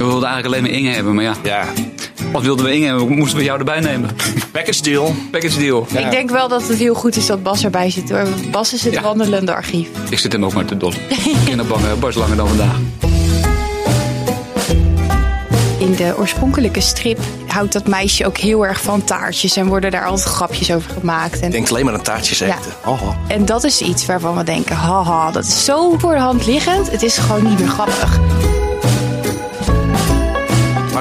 We wilden eigenlijk alleen maar Inge hebben, maar ja. Ja, Wat wilden we Inge hebben? Moesten we jou erbij nemen? package deal. Package deal. Ik denk wel dat het heel goed is dat Bas erbij zit. Hoor. Bas is het Ja. wandelende archief. Ik zit hem ook maar te dollen. Kinderbangen, Bars langer dan vandaag. In de oorspronkelijke strip houdt dat meisje ook heel erg van taartjes. En worden daar altijd grapjes over gemaakt. En, Denk alleen maar aan taartjes Ja. eten. Oh, oh. en dat is iets waarvan we denken, haha, dat is zo voor de hand liggend. Het is gewoon niet meer grappig.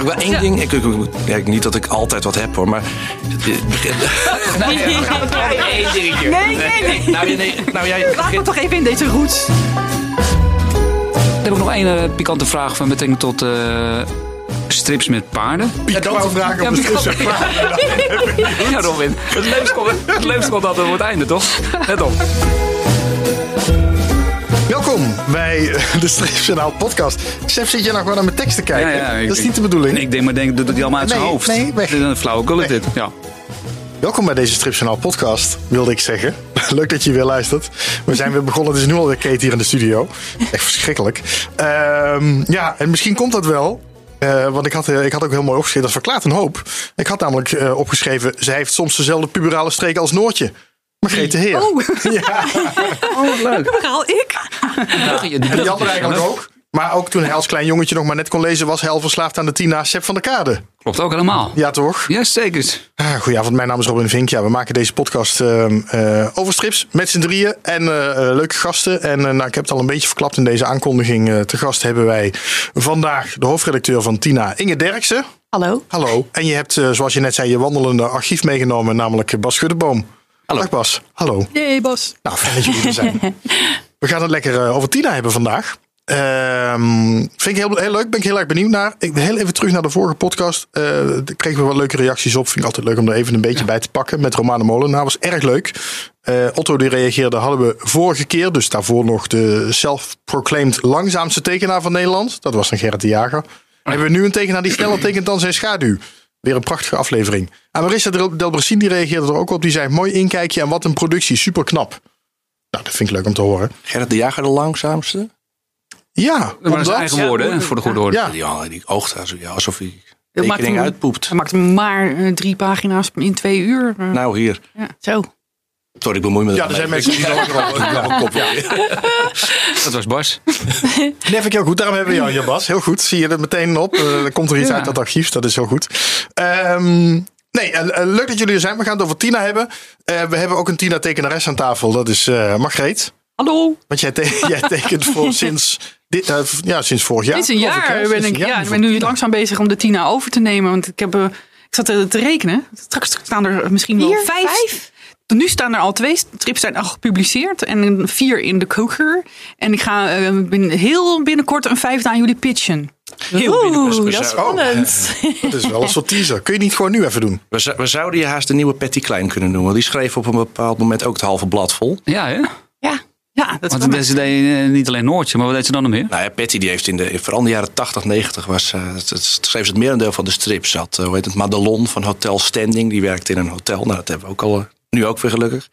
Mag ik wel één ding? Ik, ik, ik- ja, niet dat ik altijd wat heb hoor, maar... het begint- Nee, nee, nee. Nou, ja, nee, nou jij Laat me toch even in deze roots. Dan heb ik nog één eh, pikante vraag van betrekking tot eh, strips met paarden. Pikante vragen op de strip. Ja, Robin. Het leukste komt, het leukste komt altijd op het einde, toch? Let op. Bij de Stripjournaal podcast. Chef, zit je nog wel naar mijn tekst te kijken? Ja, ja, dat is niet de bedoeling. Ik denk maar denk, doet hij allemaal uit zijn Nee, hoofd. nee, weg. Dit is een flauwekul is dit. Ja. Welkom bij deze Stripjournaal podcast, wilde ik zeggen. Leuk dat je weer luistert. We zijn weer begonnen. Het is nu alweer Kate hier in de studio. Echt verschrikkelijk. Ehm, ja, en misschien komt dat wel. Eh, want ik had, eh, ik had ook heel mooi opgeschreven, dat verklaart een hoop. Ik had namelijk eh, opgeschreven, zij heeft soms dezelfde puberale streken als Noortje. Margrethe Heer. Oh, Ja, verhaal ik. Die, en andere eigenlijk ook. Maar ook toen hij als klein jongetje nog maar net kon lezen, was hij al verslaafd aan de Tina Sepp van der Kade. Klopt ook helemaal. Ja, toch? Ja, zeker. Ah, Goedenavond, mijn naam is Robin Vink. Ja, we maken deze podcast ehm, eh, over strips met z'n drieën en eh, eh, leuke gasten. En nou, ik heb het al een beetje verklapt in deze aankondiging. Te gast hebben wij vandaag de hoofdredacteur van Tina, Inge Derksen. Hallo. Hallo. En je hebt, zoals je net zei, je wandelende archief meegenomen, namelijk Bas Schuddeboom. Hallo. Dag Bas. Hallo. Jee, Bas. Nou, fijn dat jullie er zijn. We gaan het lekker eh, over Tina hebben vandaag. Ehm, vind ik heel, heel leuk. Ben ik heel erg benieuwd naar. Ik wil heel even terug naar de vorige podcast. Eh daar kregen we wat leuke reacties op. Vind ik altijd leuk om er even een beetje bij te pakken. Met Romane Molenaar. Was erg leuk. Eh, Otto die reageerde hadden we vorige keer. Dus daarvoor nog de self-proclaimed langzaamste tekenaar van Nederland. Dat was dan Gerrit de Jager. Hebben we nu een tekenaar die sneller tekent dan zijn schaduw. Weer een prachtige aflevering. En Marissa Del Delbrassin die reageerde er ook op. Die zei mooi inkijkje en wat een productie. Super knap. Nou, dat vind ik leuk om te horen. Gerrit de Jager de langzaamste? Ja, Dat waren zijn omdat- eigen woorden, hè, voor de goede orde. Ja, Die, die oogt als- ja, alsof hij Dat maakt tekening uitpoept. Hij maakt maar eh, drie pagina's in twee uur. Eh, Nou, hier. ja, zo. Sorry, ik bemoei me ja, er zijn mensen die ook wel op. Ja. Dat was Bas. Nee, vind ik heel goed. Daarom hebben we jou hier, Bas. Heel goed. Zie je er meteen op. Eh, er komt er iets Ja. uit dat archief. Dat is heel goed. Ehm, nee, eh, eh, leuk dat jullie er zijn. We gaan het over Tina hebben. Eh, we hebben ook een Tina tekenares aan tafel. Dat is eh Margreet. Hallo. Want jij, te- jij tekent voor sinds, dit, ja, sinds vorig jaar. Dit is een jaar hè? ben Sinds ik, een jaar ja, ik ben nu langzaam bezig om de Tina over te nemen. Want ik, heb, ik zat te, te rekenen. Straks staan er misschien wel vijf. vijf? Nu staan er al twee strips zijn al gepubliceerd. En vier in de koker. En ik ga bin- heel binnenkort een vijfde aan jullie pitchen. Heel binnenkort. Oeh, dat is spannend. Dat is wel een soort teaser. Kun je niet gewoon nu even doen? We, we zouden je haast de nieuwe Patty Klein kunnen noemen. Die schreef op een bepaald moment ook het halve blad vol. Ja, hè? Ja. Ja, dat Want deed eh, niet alleen Noortje, maar wat deed ze dan nog meer? Nou ja, Patty die heeft in de, vooral in de jaren 80, 90 was, het, het schreef ze het merendeel van de strips. Zat, hoe heet het, Madelon van Hotel Standing, die werkte in een hotel. Nou, dat hebben we ook al, nu ook weer gelukkig.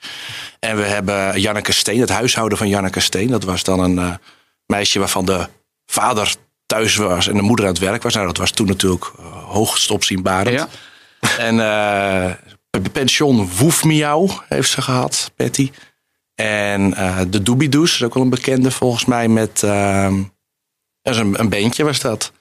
En we hebben Janneke Steen, het huishouden van Janneke Steen. Dat was dan een eh, meisje waarvan de vader thuis was en de moeder aan het werk was. Nou, dat was toen natuurlijk uh, hoogst opzienbarend. Ja. En eh pension Woef Miauw heeft ze gehad, Patty. En eh, de Doobie-Doos is ook wel een bekende volgens mij met... ehm, dat is een, een beentje was dat.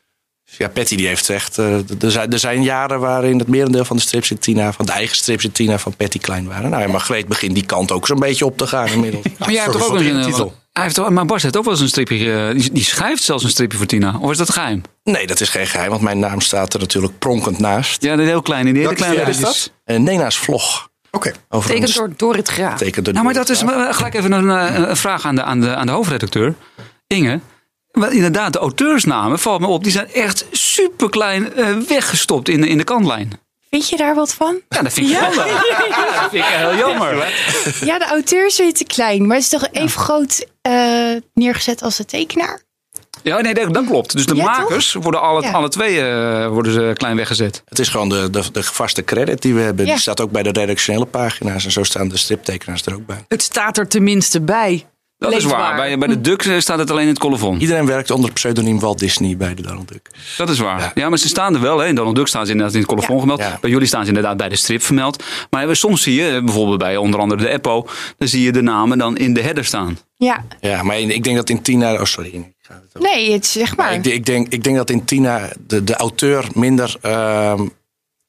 Dus ja, Patty die heeft echt... eh, er, zijn, er zijn jaren waarin het merendeel van de strips in Tina... van de eigen strips in Tina van Patty klein waren. Nou ja, Margreet begint die kant ook zo'n beetje op te gaan inmiddels. Maar jij hebt toch ook een titel. Hij heeft, maar Bas heeft ook wel eens een stripje. eh, Die, die schrijft zelfs een stripje voor Tina. Of is dat geheim? nee, dat is geen geheim, want mijn naam staat er natuurlijk pronkend naast. Ja, dat heel klein. In die hele kleine is lijstjes. dat? En Nena's vlog. Oké. Over Tekend een door Dorrit Graaf. Door Nou, maar dat is gelijk even een, eh, een vraag aan de, aan, de, aan de hoofdredacteur. Inge. Wel, inderdaad, de auteursnamen, valt me op, die zijn echt super klein weggestopt in, de- in de kantlijn. Vind je daar wat van? Ja, dat vind ik jammer. Ja, dat vind ik heel jammer. Ja, de auteur is weer te klein. Maar het is toch even groot eh, neergezet als de tekenaar? Ja, nee, dat, klopt. Dus de Ja, makers worden alle, Ja. alle twee eh, worden ze klein weggezet. Het is gewoon de, de, de vaste credit die we hebben. Ja. Die staat ook bij de redactionele pagina's. En zo staan de striptekenaars er ook bij. Het staat er tenminste bij. Dat is waar. leesbaar. Bij, bij de Duck eh, staat het alleen in het colofon. Iedereen werkt onder pseudoniem Walt Disney bij de Donald Duck. Dat is waar. Ja. Ja, maar ze staan er wel. Hè. In Donald Duck staan ze inderdaad in het colofon gemeld. Ja. Bij jullie staan ze inderdaad bij de strip vermeld. Maar soms zie je, eh, bijvoorbeeld bij onder andere de Eppo, dan zie je de namen dan in de header staan. Ja, Ja, maar ik denk dat in Tina... Oh, sorry. Ik ga het over- nee, het zeg maar. Maar ik, ik, denk, ik denk dat in Tina de, de auteur minder ehm,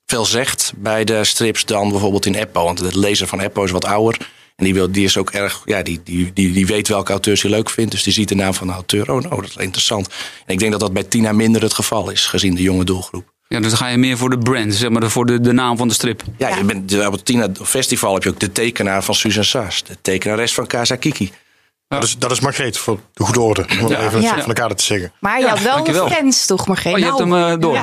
veel zegt bij de strips dan bijvoorbeeld in Eppo. Want de lezer van Eppo is wat ouder. En die, wil, die is ook erg, ja, die, die, die, die weet welke auteurs hij leuk vindt. Dus die ziet de naam van de auteur. Oh, nou, dat is interessant. En ik denk dat dat bij Tina minder het geval is, gezien de jonge doelgroep. Ja, dus dan ga je meer voor de brand, zeg maar, voor de, de naam van de strip. Ja, Je bent, op het Tina Festival heb je ook de tekenaar van Susan Saas. De tekenares van Casa Kiki. Dat, is, dat is Margreet, voor de goede orde. Om het Ja. even Ja. van elkaar te zeggen. Maar je Ja, had wel dankjewel. fans toch, Margreet? Oh, je hebt hem eh, door.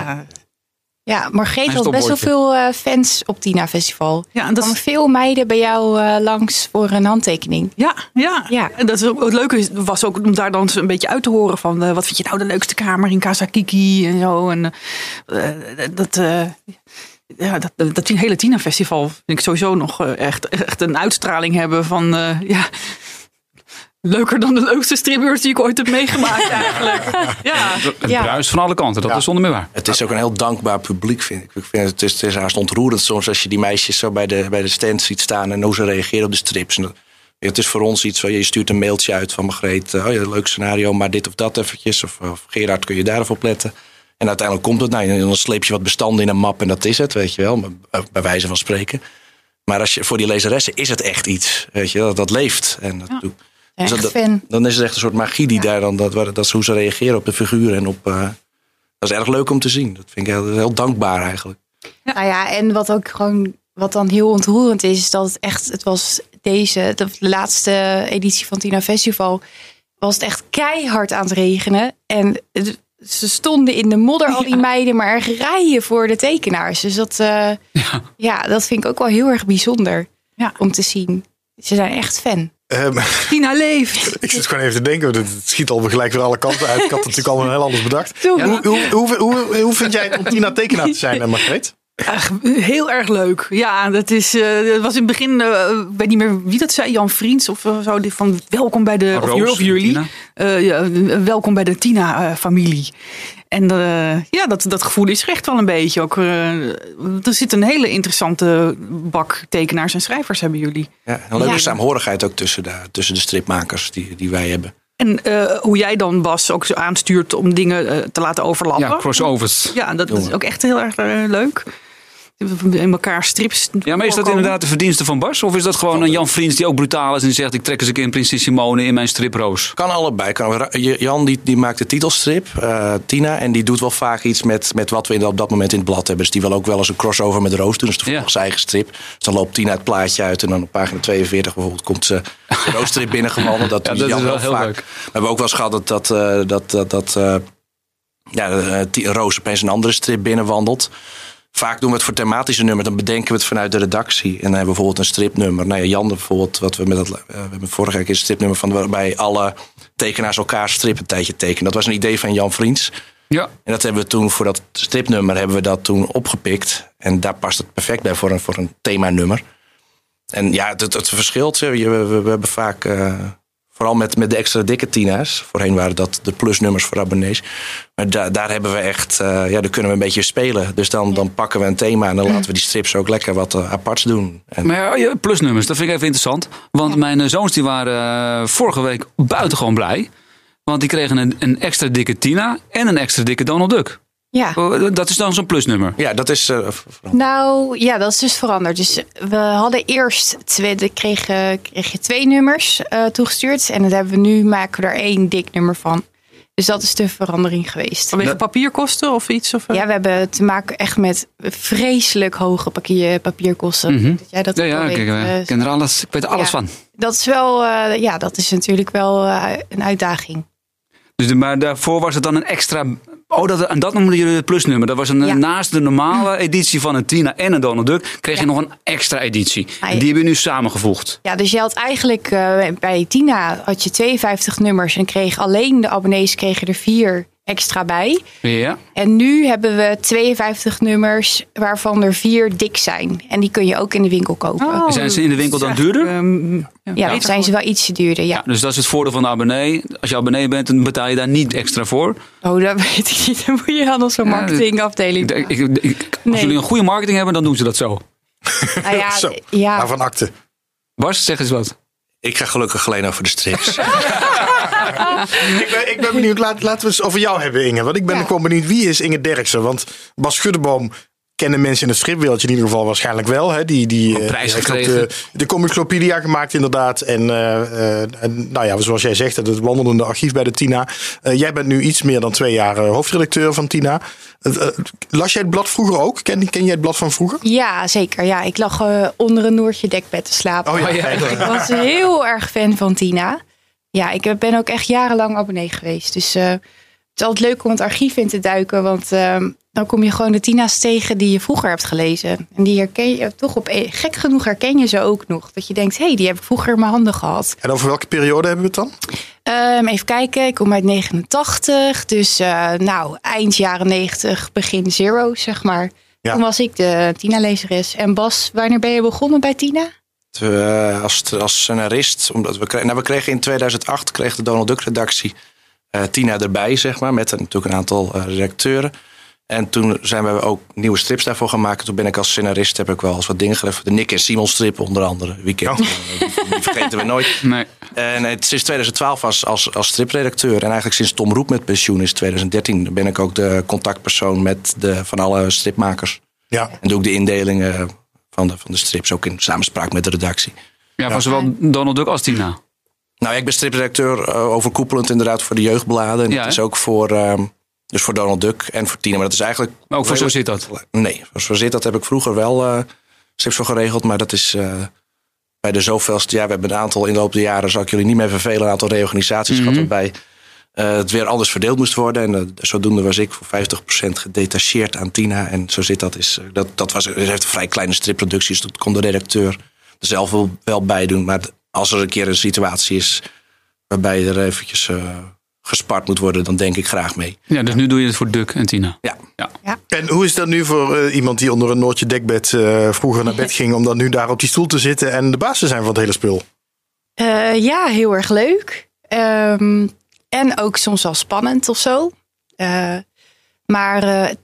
Ja, Margreet had best wel veel eh, fans op Tina Festival. ja, en Er dat kwamen veel meiden bij jou eh, langs voor een handtekening. ja, ja. Ja. En dat is ook, het leuke is- was ook om daar dan eens een beetje uit te horen van eh, wat vind je nou de leukste kamer in Casa Kiki en zo. En dat, eh, ja, dat, dat hele Tina Festival vind ik sowieso nog echt, echt een uitstraling hebben van eh, ja. Leuker dan de leukste stripbeurt die ik ooit heb meegemaakt eigenlijk. Ja, Het Ja. bruist van alle kanten, dat Ja. is zonder meer waar. Het is ook een heel dankbaar publiek, vind ik. ik vind het, is, het is haast ontroerend soms als je die meisjes zo bij de, bij de stand ziet staan en hoe ze reageren op de strips. En dat- het is voor ons iets van, je stuurt een mailtje uit van Margreet. eh, Oh ja, leuk scenario, maar dit of dat eventjes. Of, of Gerard, kun je daar even op letten? En uiteindelijk komt het, nou, en dan sleep je wat bestanden in een map en dat is het, weet je wel. eh, Bij wijze van spreken. Maar als je, voor die lezeressen is het echt iets, weet je dat, dat leeft. En dat, doet- dus Echt dat- fan. dan is het echt een soort magie die daar dan, dat, dat is hoe ze reageren op de figuren. En op, eh, dat is erg leuk om te zien. Dat vind ik heel, heel dankbaar eigenlijk. Nou ja, en wat ook gewoon, wat dan heel ontroerend is, is dat het echt, het was deze, de laatste editie van Tina Festival, was het echt keihard aan het regenen. En het- ze stonden in de modder, al die meiden, maar er rijen voor de tekenaars. Dus dat, eh, ja. dat vind ik ook wel heel erg bijzonder Ja. om te zien. Ze zijn echt fan. Ehm, Tina leeft. ik zit gewoon even te denken, het schiet al gelijk weer alle kanten uit. Ik had het natuurlijk allemaal heel anders bedacht. Hoe, hoe, hoe, hoe, hoe vind jij het om Tina tekenaar te zijn, eh, Margreet? Ach, heel erg leuk. Ja, dat is. eh, het was in het begin. eh, ik weet niet meer wie dat zei. Jan Vriends of zo. die Van welkom bij de. Roos, of jullie. Eh, ja, welkom bij de Tina-familie. En eh, ja, dat, dat gevoel is er echt wel een beetje. Ook, eh, er zit een hele interessante bak tekenaars en schrijvers hebben jullie. Ja, een leuke Ja. saamhorigheid ook tussen de, tussen de stripmakers die, die wij hebben. En eh, hoe jij dan Bas ook zo aanstuurt om dingen te laten overlappen. Ja, crossovers. Ja, dat, dat is ook echt heel erg leuk. In elkaar strips. Ja, maar is dat inderdaad de verdienste van Bas? Of is dat gewoon een Jan Vriends die ook brutaal is en zegt... ik trek eens een keer een prinses Simone in mijn striproos? Kan allebei. Kan, Jan die, die maakt de titelstrip, eh, Tina. En die doet wel vaak iets met, met wat we in, op dat moment in het blad hebben. Dus die wil ook wel eens een crossover met Roos doen. Dus toevallig Ja. zijn eigen strip. Dus dan loopt Tina het plaatje uit. En dan op pagina 42 bijvoorbeeld komt ze de Roos-strip binnengewandeld. Dat, Ja, dat Jan is wel heel vaak. leuk. We hebben ook wel eens gehad dat, dat, eh, dat, dat, dat eh, ja, Roos opeens een andere strip binnenwandelt. Vaak doen we het voor thematische nummers. Dan bedenken we het vanuit de redactie. En dan hebben we bijvoorbeeld een stripnummer. Nou ja, Jan bijvoorbeeld, wat we met dat, eh, we hebben vorige week een stripnummer van waarbij alle tekenaars elkaar strip een tijdje tekenen. Dat was een idee van Jan Vriends. Ja, En dat hebben we toen voor dat stripnummer hebben we dat toen opgepikt. En daar past het perfect bij voor een, voor een themanummer. En ja, het, het, verschilt. we, we hebben vaak, eh, vooral met, met de extra dikke tina's. Voorheen waren dat de plusnummers voor abonnees. Maar da, daar hebben we echt, eh, ja, daar kunnen we een beetje spelen. Dus dan, dan pakken we een thema en dan laten we die strips ook lekker wat eh, aparts doen. En, maar ja, ja, plusnummers, dat vind ik even interessant. Want mijn eh, zoons die waren vorige week buitengewoon blij. Want die kregen een, een extra dikke Tina en een extra dikke Donald Duck. Ja. Oh, Dat is dan zo'n plusnummer. ja, dat is... eh, Nou ja, dat is dus veranderd. Dus we hadden eerst twee, de kreeg, eh, kreeg je twee nummers eh, toegestuurd. En dat hebben we nu, maken we er één dik nummer van. Dus dat is de verandering geweest. Vanwege papierkosten of iets? Of, eh? Ja, we hebben te maken echt met vreselijk hoge papier, papierkosten. Mhm. Dat jij dat Ja, ik, weet, eh, eh, ik ken er alles, ik weet er alles ja. van. Dat is wel, eh, ja, dat is natuurlijk wel eh, een uitdaging. Dus de, maar daarvoor was het dan een extra. Oh, dat, en dat noemden jullie het plusnummer. Dat was een, Ja. naast de normale editie van een Tina en een Donald Duck. kreeg je nog een extra editie. Ah, En die hebben we nu samengevoegd. Ja, dus je had eigenlijk eh, bij Tina had je 52 nummers en kreeg alleen de abonnees kregen er vier extra bij. Ja. En nu hebben we 52 nummers, waarvan er vier dik zijn. En die kun je ook in de winkel kopen. Oh, Zijn ze in de winkel dan duurder? ehm, ja, dan zijn ze wel ietsje duurder. Ja. Dus dat is het voordeel van de abonnee. Als je abonnee bent, dan betaal je daar niet extra voor. Oh, dat weet ik niet. Dan moet je aan onze marketingafdeling. Ik, ik, ik- ik- als Nee. jullie een goede marketing hebben, dan doen ze dat zo. Nou ja, Zo, ja. Waarvan akte. Bas, zeg eens wat. Ik ga gelukkig alleen over de strips. ik, ben, ik ben benieuwd, laat, laten we het over jou hebben, Inge. Want ik ben Ja. gewoon benieuwd, wie is Inge Derksen? Want Bas Schuddeboom kennen mensen in het stripwereldje in ieder geval waarschijnlijk wel. Hè? Die, die, eh, prijs gekregen. de, de Comicsclopedia gemaakt inderdaad. En, eh, eh, en nou ja, zoals jij zegt, het wandelende archief bij de Tina. Eh, jij bent nu iets meer dan twee jaar hoofdredacteur van Tina. Las jij het blad vroeger ook? Ken, ken jij het blad van vroeger? ja, zeker. Ja, ik lag onder een Noortje dekbed te slapen. Oh ja, ja. Ik was heel erg fan van Tina. Ja, ik ben ook echt jarenlang abonnee geweest. Dus eh, het is altijd leuk om het archief in te duiken. Want eh, dan kom je gewoon de Tina's tegen die je vroeger hebt gelezen. En die herken je toch op e- gek genoeg herken je ze ook nog. Dat je denkt, hé, hey, die heb ik vroeger in mijn handen gehad. En over welke periode hebben we het dan? Ehm, even kijken, ik kom uit 89. Dus eh, nou, eind jaren 90, begin zero, zeg maar. Ja. Toen was ik de Tina-lezeres. En Bas, wanneer ben je begonnen bij Tina? Eh, als, als scenarist, omdat we, kregen, nou, we kregen in 2008 kreeg de Donald Duck redactie eh, Tina erbij, zeg maar, met een, natuurlijk een aantal eh, redacteuren. En toen zijn we ook nieuwe strips daarvoor gaan maken. Toen ben ik als scenarist, heb ik wel eens wat dingen geleverd. De Nick en Simon strip onder andere. Weekend, Oh. die vergeten we nooit. Nee. En het, sinds 2012 als, als, als stripredacteur. En eigenlijk sinds Tom Roep met pensioen is 2013 ben ik ook de contactpersoon met de, van alle stripmakers. Ja. En doe ik de indelingen van de, van de strips ook in samenspraak met de redactie. Ja, van zowel Donald Duck als Tina. Nou, ja, ik ben stripredacteur eh, overkoepelend inderdaad voor de jeugdbladen. En Ja, dat is ook voor, ehm, dus voor Donald Duck en voor Tina. Maar dat is eigenlijk... Maar ook voor Zo Zit Dat. Nee, voor Zo Zit Dat heb ik vroeger wel eh strips voor geregeld. Maar dat is eh, bij de zoveelste... Ja, we hebben een aantal in de loop der jaren, zal ik jullie niet meer vervelen... een aantal reorganisaties Mhm. gehad waarbij eh, het weer anders verdeeld moest worden. En eh, zodoende was ik voor 50% gedetacheerd aan Tina. En Zo Zit Dat is... eh, dat, dat was, het heeft een vrij kleine stripproducties. Dat kon de redacteur er zelf wel, wel bij doen. Maar als er een keer een situatie is waarbij er eventjes eh, gespart moet worden, dan denk ik graag mee. Ja, dus nu doe je het voor Duck en Tina. Ja. Ja. En hoe is dat nu voor iemand die onder een Noortje dekbed eh, vroeger naar bed ging... om dan nu daar op die stoel te zitten en de baas te zijn van het hele spul? Eh, ja, heel erg leuk. Ehm, en ook soms wel spannend of zo. Eh, maar eh,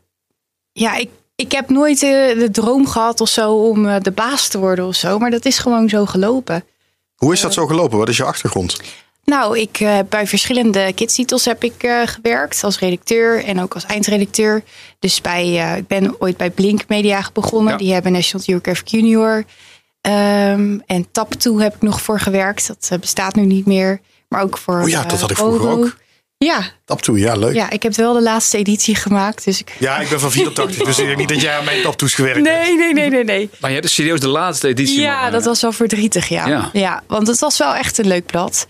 ja, ik, ik heb nooit de droom gehad of zo om eh, de baas te worden of zo. Maar dat is gewoon zo gelopen. Hoe is dat zo gelopen? Wat is je achtergrond? Nou, ik heb bij verschillende kidstitels heb ik eh, gewerkt als redacteur en ook als eindredacteur. Dus bij, eh, ik ben ooit bij Blink Media begonnen. Ja. Die hebben National Geographic Junior. Ehm, en Tap 2 heb ik nog voor gewerkt. Dat bestaat nu niet meer. Maar ook voor. Oh ja, dat eh, had ik vroeger Oro. ook. Ja, Tap toe, ja, leuk. Ja, ja, ik heb wel de laatste editie gemaakt. Dus ik... ik ben van 84, dus ik denk niet dat jij aan mijn taptoes gewerkt hebt. Nee, nee, nee, nee, nee. Maar je hebt dus serieus de laatste editie. Ja, dat was wel verdrietig, ja. Ja. ja. want het was wel echt een leuk blad.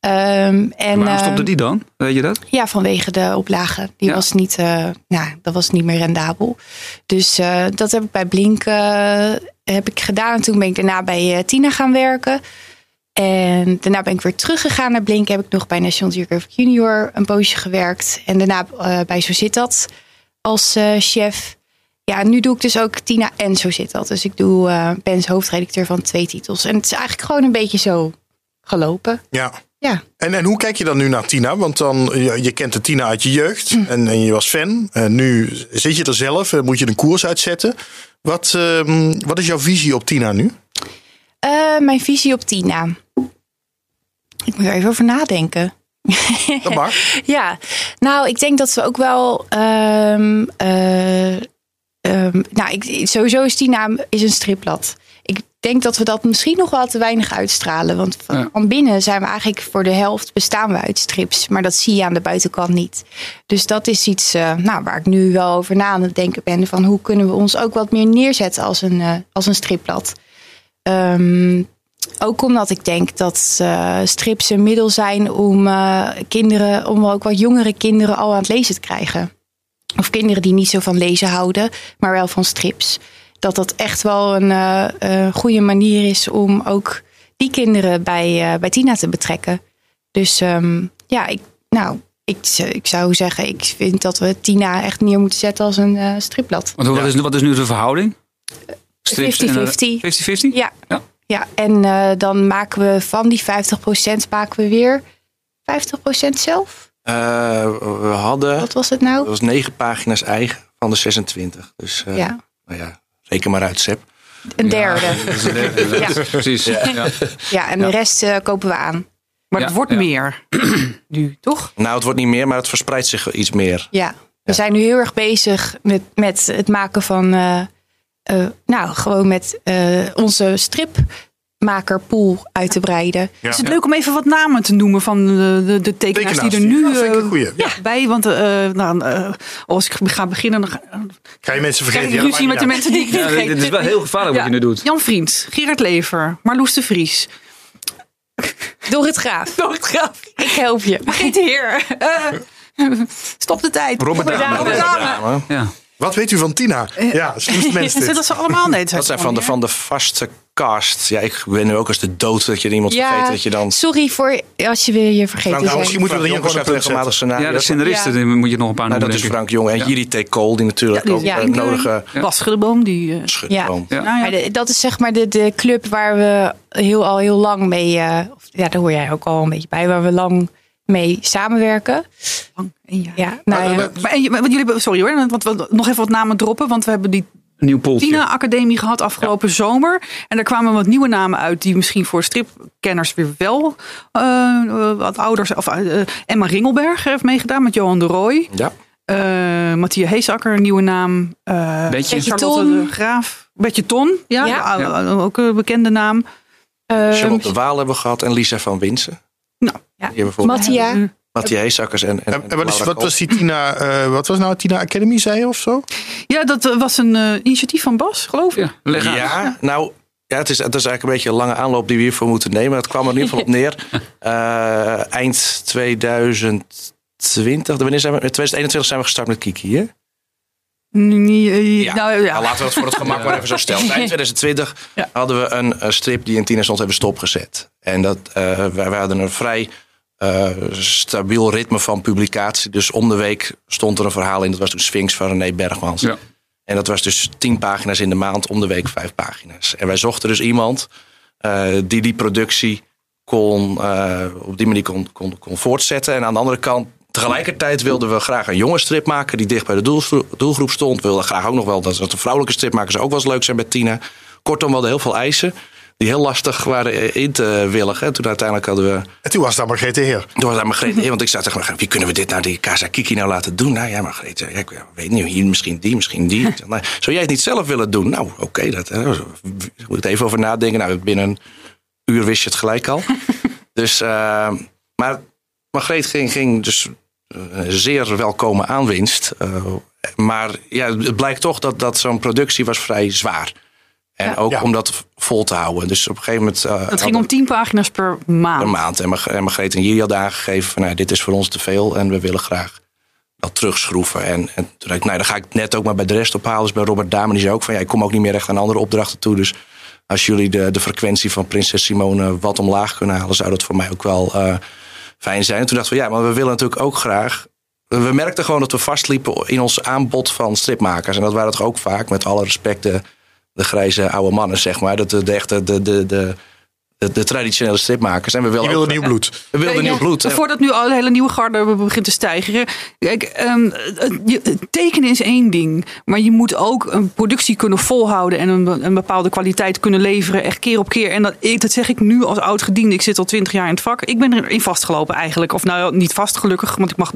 Ehm, en, Waarom stopte ehm, die dan? Weet je dat? Ja, vanwege de oplagen. Die Ja. was niet, eh, nou, dat was niet meer rendabel. Dus eh, dat heb ik bij Blink heb ik gedaan. En toen ben ik daarna bij Tina gaan werken. En daarna ben ik weer teruggegaan naar Blink. Heb ik nog bij National Geographic Junior een poosje gewerkt. En daarna eh, bij Zo Zit Dat als eh, chef. Ja, en nu doe ik dus ook Tina en Zo Zit Dat. Dus ik doe, eh ben hoofdredacteur van twee titels. En het is eigenlijk gewoon een beetje zo gelopen. Ja. Ja. En, en hoe kijk je dan nu naar Tina? Want dan, je, je kent de Tina uit je jeugd en, en je was fan. En nu zit je er zelf, eh, moet je een koers uitzetten. Wat, ehm, wat is jouw visie op Tina nu? Mijn visie op Tina. Ik moet er even over nadenken. Dat mag. Ja, nou, ik denk dat we ook wel. ehm, nou, ik, sowieso is Tina is een stripblad. Ik denk dat we dat misschien nog wel te weinig uitstralen. Want van, Ja. van binnen zijn we eigenlijk voor de helft bestaan we uit strips. Maar dat zie je aan de buitenkant niet. Dus dat is iets eh, nou, waar ik nu wel over na aan het denken ben. Van hoe kunnen we ons ook wat meer neerzetten als een, eh, als een stripblad. Ehm, ook omdat ik denk dat eh, strips een middel zijn om eh, kinderen, om ook wat jongere kinderen al aan het lezen te krijgen. Of kinderen die niet zo van lezen houden, maar wel van strips. Dat dat echt wel een eh, eh, goede manier is om ook die kinderen bij, eh, bij Tina te betrekken. Dus ehm, ja, ik, nou, ik, ik zou zeggen, ik vind dat we Tina echt neer moeten zetten als een eh, stripblad. Want wat, is, wat is nu de verhouding? Strips en, eh, 50-50. 50-50? Ja. Ja. Ja. en eh, dan maken we van die 50% maken we weer 50% zelf. Eh, we hadden, Wat was het dat nou? was negen pagina's eigen van de 26. Dus eh, Ja, nou ja, reken maar uit, Seb. een derde. Dat Ja. Precies. Ja. Ja, en de rest eh, kopen we aan. Maar Ja, het wordt ja. meer nu, toch? Nou, het wordt niet meer, maar het verspreidt zich iets meer. Ja, we Ja. zijn nu heel erg bezig met, met het maken van, eh, nou, gewoon met eh, onze stripmakerpool uit te breiden. Ja. Is het leuk om even wat namen te noemen van de, de, de tekenaars, Tekenaars, die er nu ja, eh, goeie. Ja. bij? Want eh, nou, als ik ga beginnen, dan ga- Ga je mensen krijg vergeten? ik Ja, ruzie met de mensen die ik Ja, vergeet. dit is wel heel gevaarlijk wat je nu doet. Jan Vriend, Gerard Lever, Marloes de Vries. Door het graaf. Nooit graaf. Ik help je. De Heer. Eh, stop de tijd. Robert Robert Dame. Dame. Robert Dame. Ja. Wat weet u van Tina? Ja, slimste mensen Dat zijn allemaal nee, Dat zijn van de, van de vaste cast. Ja, ik ben nu ook als de dood dat je iemand Ja, vergeet. Dat je dan... sorry voor als je weer je vergeten Nou, misschien moeten we er gewoon een regelmatig zetten. ja, de scenaristen Ja. moet je nog een paar Nou, noemen. dat is. Frank Jonge. En Ja. Jiri T. Cole, die natuurlijk Ja, ook eh, nodige Ja. Bas Schudeboom, die... eh, schut Ja. kwam. Ja. nou de- dat is zeg maar de, de club waar we heel, al heel lang mee, eh, of, ja, daar hoor jij ook al een beetje bij, waar we lang mee samenwerken. lang, één jaar. Ja, nou ja. Maar- Maar, en je- want jullie hebben, sorry hoor, want we nog even wat namen droppen. Want we hebben die nieuw. Tina Academie gehad afgelopen zomer. En daar kwamen wat nieuwe namen uit die misschien voor stripkenners weer wel eh, wat ouders. Of, eh, Emma Ringelberg heeft meegedaan met Johan de Rooij. Ja. Eh Mathieu Heesakker, een nieuwe naam. Eh Beetje. Charlotte Ton. de Graaf. Betje Ton, ja, Ja. ook een bekende naam. Charlotte de Waal hebben we gehad en Lisa van Winsen. Nou, ja. Mattia. Eh, Matthias Heesakkers en, en, En, en wat, is, wat was die Tina, eh, wat was nou Tina Academy, zei je of zo? Ja, dat eh, was een eh, initiatief van Bas, geloof ik. Ja. Ja, nou, ja, het, is, het is eigenlijk een beetje een lange aanloop die we hiervoor moeten nemen. Het kwam er in ieder geval op neer. Eh, eind 2020, wanneer zijn we? 2021 zijn we gestart met Kiki, hè? Nee, eh, Ja. Nou, ja. Nou, laten we het voor het gemak maar even zo stellen. Eind 2020 Ja. hadden we een, strip die in Tina stond hebben stopgezet. En dat, eh, wij, hadden een vrij eh, stabiel ritme van publicatie. Dus om de week stond er een verhaal in. Dat was toen Sphinx van René Bergmans. Ja. En dat was dus tien pagina's in de maand, om de week vijf pagina's. En wij zochten dus iemand eh, die die productie kon, op die manier kon, kon, kon voortzetten. En aan de andere kant, tegelijkertijd wilden we graag een jonge strip maken die dicht bij de doelgroep, doelgroep stond. We wilden graag ook nog wel dat, dat de vrouwelijke stripmakers ook wel eens leuk zijn met Tina. Kortom, we hadden heel veel eisen die heel lastig waren in te willigen. En toen uiteindelijk hadden we En toen was daar Margreet de Heer. toen was daar Margreet Heer, want ik zei tegen wie kunnen we dit nou, die Casa Kiki nou laten doen? Nou ja, Margreet, ja, ik weet niet, hier misschien die, misschien die. Nou, zou jij het niet zelf willen doen? Nou, oké, dat eh, moet ik even over nadenken. Nou, binnen een uur wist je het gelijk al. dus, eh, maar Margreet ging, ging dus eh, zeer welkome aanwinst. Eh, maar ja, het blijkt toch dat, dat zo'n productie was vrij zwaar. En Ja. ook Ja. om dat vol te houden. Dus op een gegeven moment... eh, Het ging om tien pagina's per maand. een maand. En Marg- en Margreet en Jiri hadden aangegeven van nou, dit is voor ons te veel en we willen graag dat terugschroeven. En, en toen dacht ik, nou, dan ga ik net ook maar bij de rest ophalen. Dus bij Robert Dame, die zei ook van ja, ik kom ook niet meer echt aan andere opdrachten toe. Dus als jullie de, de frequentie van Prinses Simone wat omlaag kunnen halen, zou dat voor mij ook wel eh, fijn zijn. En toen dachten we, ja, maar we willen natuurlijk ook graag. We merkten gewoon dat we vastliepen in ons aanbod van stripmakers. En dat waren toch ook vaak, met alle respect, de, de grijze oude mannen, zeg maar. Dat de, de de, de, de, de, de traditionele stripmakers. En we wilde ook- nieuw bloed. we wilden Ja, nieuw bloed. Voordat nu al een hele nieuwe garde begint te stijgen. Kijk, ehm, tekenen is één ding. Maar je moet ook een productie kunnen volhouden. En een, een bepaalde kwaliteit kunnen leveren. Echt keer op keer. En dat, dat zeg ik nu als oud gediende. Ik zit al twintig jaar in het vak. Ik ben erin vastgelopen eigenlijk. Of nou niet vast gelukkig. Want ik mag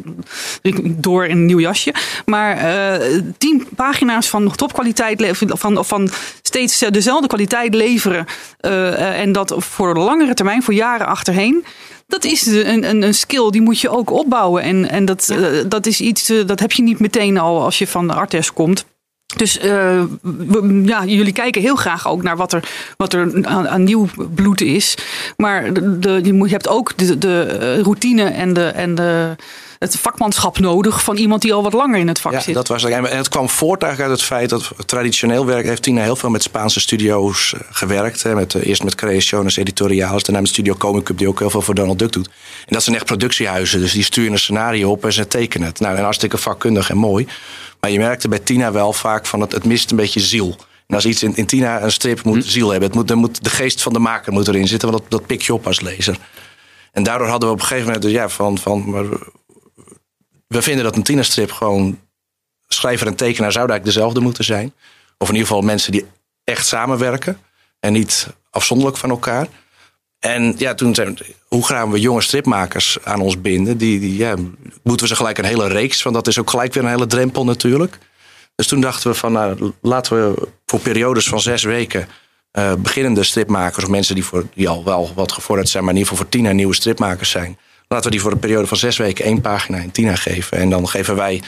door in een nieuw jasje. Maar eh, tien pagina's van topkwaliteit. Van, of van steeds dezelfde kwaliteit leveren. eh, eh, en dat voor de langere termijn. Voor jaren achterheen. Dat is een, een, een skill, die moet je ook opbouwen. En, en dat, eh, dat is iets, eh, dat heb je niet meteen al als je van de Artes komt. Dus eh, we- ja, jullie kijken heel graag ook naar wat er, wat er aan, aan nieuw bloed is. Maar de, de- je, moet, je hebt ook de, de routine en de, en de het vakmanschap nodig van iemand die al wat langer in het vak Ja, zit. dat was het. En het kwam voort eigenlijk uit het feit dat traditioneel werk heeft Tina heel veel met Spaanse studio's eh, gewerkt. Hè, met, eh, eerst met Creaciones Editoriales, daarna met Studio Comic Cup, die ook heel veel voor Donald Duck doet. En dat zijn echt productiehuizen, dus die sturen een scenario op en ze tekenen het. Nou, en hartstikke vakkundig en mooi. Maar je merkte bij Tina wel vaak van het, het mist een beetje ziel. En als iets in, in Tina, een strip, moet ziel hebben. Het moet, er moet, de geest van de maker moet erin zitten, want dat, dat pik je op als lezer. En daardoor hadden we op een gegeven moment, dus ja, van, van maar we vinden dat een Tina-strip gewoon schrijver en tekenaar zouden eigenlijk dezelfde moeten zijn. Of in ieder geval mensen die echt samenwerken en niet afzonderlijk van elkaar. En ja, toen zijn we, hoe gaan we jonge stripmakers aan ons binden? Die, die, ja, moeten we ze gelijk een hele reeks, want dat is ook gelijk weer een hele drempel natuurlijk. Dus toen dachten we van, nou, laten we voor periodes van zes weken eh, beginnende stripmakers, of mensen die, voor, die al wel wat gevorderd zijn, maar in ieder geval voor Tina nieuwe stripmakers zijn. Laten we die voor een periode van zes weken één pagina in Tina geven. En dan geven wij,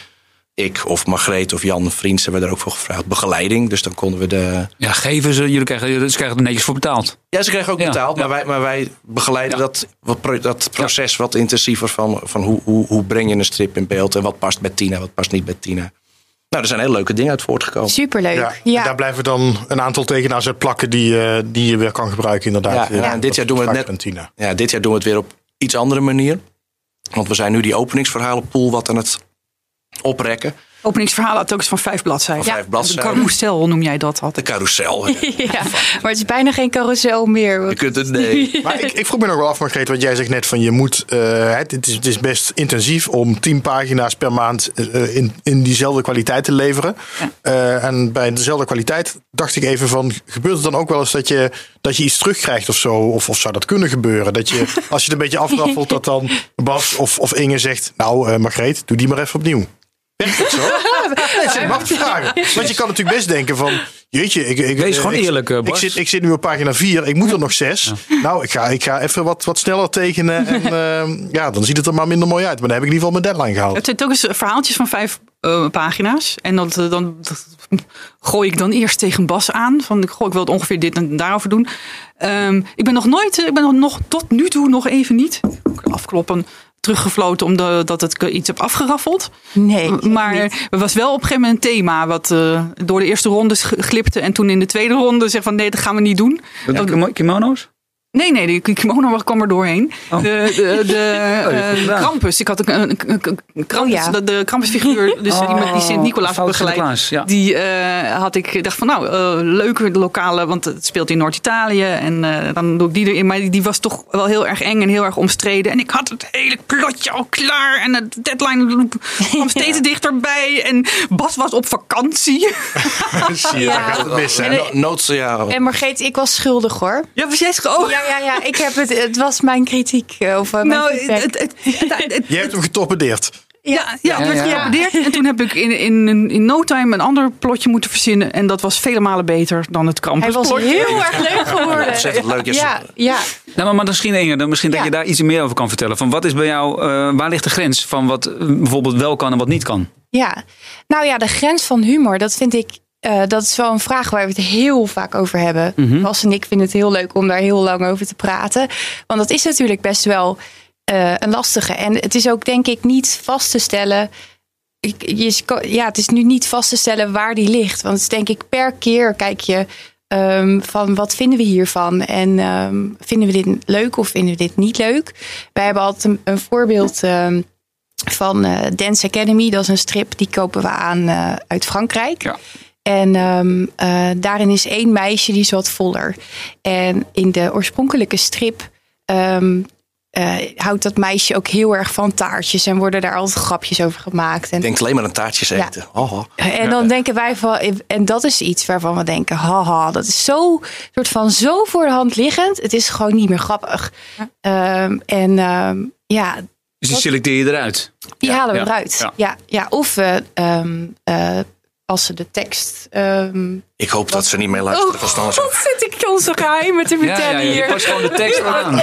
ik of Margreet of Jan Vriends, hebben we er ook voor gevraagd, begeleiding. Dus dan konden we de, Ja, geven ze, jullie krijgen, ze krijgen er netjes voor betaald. ja, ze kregen ook Ja, betaald, ja. maar, wij, maar wij begeleiden Ja. dat, wat dat proces wat intensiever van, van hoe, hoe, hoe breng je een strip in beeld en wat past bij Tina, wat past niet bij Tina. Nou, er zijn hele leuke dingen uit voortgekomen. Superleuk. Ja, Ja, en daar blijven dan een aantal tekenaars uit plakken die, eh, die je weer kan gebruiken inderdaad. Ja, ja, en dit jaar doen we het net- Met Tina. Ja, dit jaar doen we het weer op iets andere manier. Want we zijn nu die openingsverhalenpool wat aan het oprekken. Openingsverhaal had ook eens van vijf bladzijden. Van vijf bladzijden. De carousel noem jij dat De altijd. carousel. ja, maar het is bijna geen carousel meer. Je kunt het, nee. Maar ik, ik vroeg me nog wel af, Margreet, wat jij zegt net van je moet, eh, het, het is, het is best intensief om tien pagina's per maand eh, in, in diezelfde kwaliteit te leveren. Ja. Eh, en bij dezelfde kwaliteit dacht ik even van, gebeurt het dan ook wel eens dat je, dat je iets terugkrijgt of zo? Of, of zou dat kunnen gebeuren? Dat je, als je het een beetje afraffelt, dat dan Bas of, of Inge zegt, nou eh Margreet, doe die maar even opnieuw. Werkt dat zo? Nee, vragen. Want je kan natuurlijk best denken van, jeetje, ik, ik, Wees eh, gewoon ik- eerlijk, eh, ik, Bas. zit, ik zit nu op pagina 4, ik moet er nog zes. Nou, ik ga, ik ga even wat, wat sneller tekenen. En eh, ja, dan ziet het er maar minder mooi uit. Maar dan heb ik in ieder geval mijn deadline gehaald. Het zijn ook eens verhaaltjes van vijf eh, pagina's. En dat, dan dat gooi ik dan eerst tegen Bas aan. Van ik, goh, ik wil het ongeveer dit en daarover doen. Ehm, ik ben nog nooit, ik ben nog, nog tot nu toe nog even niet afkloppen. Teruggefloten omdat dat het iets heb afgeraffeld. Nee, Maar niet. er was wel op een gegeven moment een thema wat eh, door de eerste ronde glipte. En toen in de tweede ronde zeg van nee, dat gaan we niet doen. Kimono's? Nee, nee, die kimono kwam er doorheen. Oh. De, de, de Oh, eh. Krampus. Ik had een, een, een, een- Krampus, Oh, ja. de, de Krampusfiguur, dus die met die Sint-Nicolaas begeleid. Ja. Die eh, had ik dacht van nou, eh leuke de lokale, want het speelt in Noord-Italië. En eh, dan doe ik die erin. Maar die, die was toch wel heel erg eng en heel erg omstreden. En ik had het hele plotje al klaar. En de deadline kwam steeds dichterbij. En Bas was op vakantie. Zie je, Ja. daar gaat het mis. hè? En, En Margreet, ik was schuldig hoor. Ja, was jij oh. Ja, ja. Ik heb het, het was mijn kritiek. eh, Of eh, mijn Nou, het, het, het- het- Je hebt hem getorpedeerd. Ja, ja, Ja, het werd ja. En toen heb ik in, in, in no time een ander plotje moeten verzinnen. En dat was vele malen beter dan het Hij Krampus was plotje. heel erg leuk geworden. ontzettend leuk. is- Ja, ja. Nou, maar, maar misschien Inge, dan misschien dat je daar iets meer over kan vertellen. Van wat is bij jou, eh, waar ligt de grens van wat bijvoorbeeld wel kan en wat niet kan? Ja, nou ja, de grens van humor, dat vind ik. Eh, dat is wel een vraag waar we het heel vaak over hebben. Bas en ik vinden het heel leuk om daar heel lang over te praten. Want dat is natuurlijk best wel eh, een lastige. En het is ook denk ik niet vast te stellen. Ik, je, ja, het is nu niet vast te stellen waar die ligt. Want het is denk ik per keer kijk je ehm, van wat vinden we hiervan? En ehm, vinden we dit leuk of vinden we dit niet leuk? Wij hebben altijd een, een voorbeeld ehm, van eh, Dance Academy. Dat is een strip die kopen we aan uit Frankrijk. Ja. En ehm, eh, daarin is één meisje die is wat voller. En in de oorspronkelijke strip ehm, eh, houdt dat meisje ook heel erg van taartjes. En worden daar altijd grapjes over gemaakt. En Ik denk alleen maar aan taartjes Ja. eten. Oh. en dan denken wij van, en dat is iets waarvan we denken, haha, dat is zo, soort van zo voor de hand liggend. Het is gewoon niet meer grappig. Ehm, en ehm, ja, Dus die selecteer je eruit. die Ja, halen we ja, eruit. ja. Ja. Ja, of we ehm, eh, passen de tekst. ehm Ik hoop dat ze niet mee luisteren. oh, wat zit ik onze geheimen te Ja, vertellen ja, ja, je hier? gewoon de tekst aan.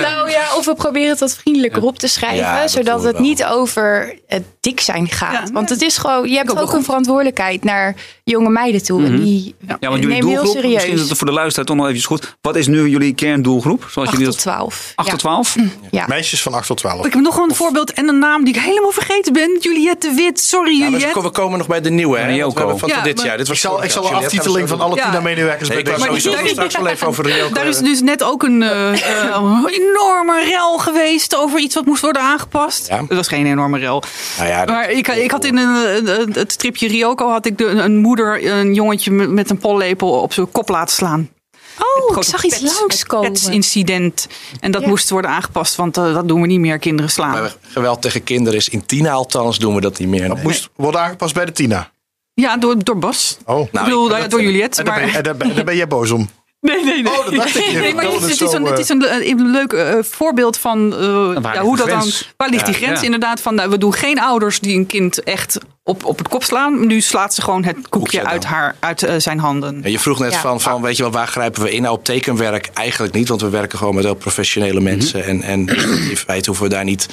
Nou ja, of we proberen het wat vriendelijker op te schrijven, Ja, dat zodat het wel. niet over het dik zijn gaat. Ja. Want het is gewoon, je hebt ook een verantwoordelijkheid naar jonge meiden toe. En die Ja, want jullie nemen heel doelgroep, misschien is serieus. het voor de luisteraar toch nog even goed. Wat is nu jullie kerndoelgroep? Zoals 8 jullie tot dat 12. 8 tot ja. 12? Ja. Meisjes van 8 tot 12. Ik heb nog een voorbeeld en een naam die ik helemaal vergeten ben. Juliette de Wit. Sorry, Ja, Juliette. We komen nog bij de nieuwe. Hè? Ryoko. We hebben van Ja, dit maar- jaar. Dit was Ik zal, ik zal vorig een aftiteling van alle Ja. Tina-medewerkers Nee, bij ik wou deze sowieso daar- straks wel even over Ryoko. Daar is dus net ook een eh, eh, enorme rel geweest over iets wat moest worden aangepast. Ja. Dat was geen enorme rel. Nou Maar ik, ik had in een, een- het stripje Ryoko had ik de, een moeder een jongetje met, met een pollepel op zijn kop laten slaan. Oh, ik zag iets pets- langskomen. het incident. En dat Ja. moest worden aangepast, want eh, dat doen we niet meer, kinderen slaan. maar geweld tegen kinderen is in Tina althans doen we dat niet meer. Dat nee. moest worden aangepast bij de Tina. Ja, door, door Bas. Oh. ik bedoel, ik- nou ja, door Juliette. En daar ben, Maar, en daar ben, daar ben jij boos om. Nee, nee, nee. Oh, dat dacht ik. Nee, maar het, is- het is zo, een, het eh, is een, een, leuk eh, voorbeeld van eh, ja, hoe dat dan. Waar ligt die grens? ja. Inderdaad, van nou, we doen geen ouders die een kind echt op, op het kop slaan. Nu slaat ze gewoon het koekje Koekje uit, haar, uit eh, zijn handen. Ja, je vroeg net Ja. van, van, weet je wel, waar grijpen we in? Nou, op tekenwerk eigenlijk niet, want we werken gewoon met heel professionele mensen. En, en in feite hoeven we daar niet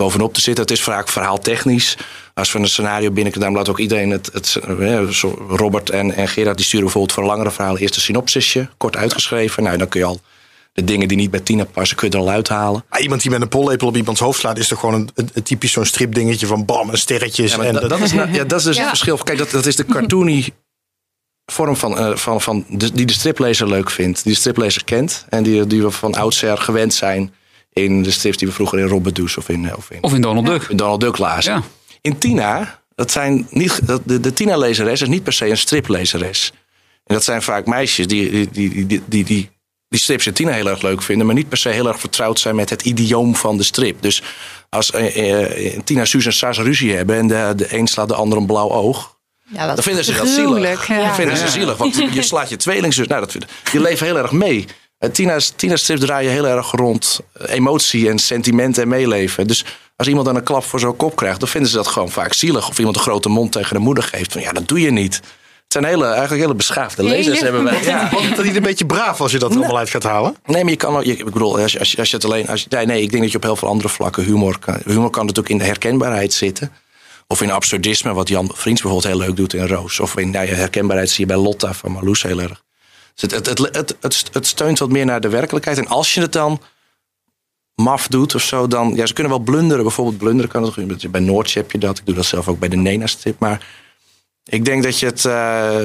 bovenop te zitten. Het is vaak verhaaltechnisch. Als we een scenario binnenkomen, dan laat ook iedereen het. Robert en, en Gerard die sturen bijvoorbeeld voor langere verhalen eerst een synopsisje, kort uitgeschreven. Nou, dan kun je al de dingen die niet bij Tina passen, kun je er al uithalen. Ah, iemand die met een pollepel op iemands hoofd slaat, is toch gewoon een, een, een typisch zo'n stripdingetje van bam en sterretjes. Ja, en dat, dat is, nou- ja, dat is dus Ja. het verschil. Kijk, dat, dat is de cartoony vorm van, eh, van, van de, die de striplezer leuk vindt. Die de striplezer kent. En die, die we van oudsher gewend zijn in de strips die we vroeger in Robert Does of in, eh, of in, Of in Donald Duck? in Donald Duck lazen. Ja. In Tina, dat zijn niet, dat, de, de Tina-lezeres is niet per se een striplezeres. En dat zijn vaak meisjes die die, die, die, die, die, strips in Tina heel erg leuk vinden, maar niet per se heel erg vertrouwd zijn met het idioom van de strip. Dus als eh, eh, Tina, Suus en Sas ruzie hebben en de, de een slaat de ander een blauw oog, Ja, dat dan vinden ze dat gruwelijk. zielig. Ja. Dan vinden ze zielig, want je slaat je tweelingzus. Nou, dat, je leeft heel erg mee. Eh, Tina's, Tina's strips draaien heel erg rond eh, emotie en sentimenten en meeleven. Dus als iemand dan een klap voor zo'n kop krijgt, dan vinden ze dat gewoon vaak zielig. Of iemand een grote mond tegen de moeder geeft. Van ja, dat doe je niet. Het zijn hele, eigenlijk hele beschaafde lezers hebben wij. Ja. Wordt het dan niet een beetje braaf als je dat er allemaal uit gaat halen? Nee, maar je kan, je, ik bedoel, als je, als je, als je het alleen, als je, nee, nee, ik denk dat je op heel veel andere vlakken humor kan. Humor kan natuurlijk in de herkenbaarheid zitten. Of in absurdisme, wat Jan Vriends bijvoorbeeld heel leuk doet in Roos. Of in nou herkenbaarheid zie je bij Lotta van Marloes heel erg. Dus het, het, het, het, het, het steunt wat meer naar de werkelijkheid. En als je het dan maf doet of zo, dan... Ja, ze kunnen wel blunderen. Bijvoorbeeld blunderen kan het. Bij Noordje heb je dat. Ik doe dat zelf ook bij de Nena-strip. Maar ik denk dat je het... eh,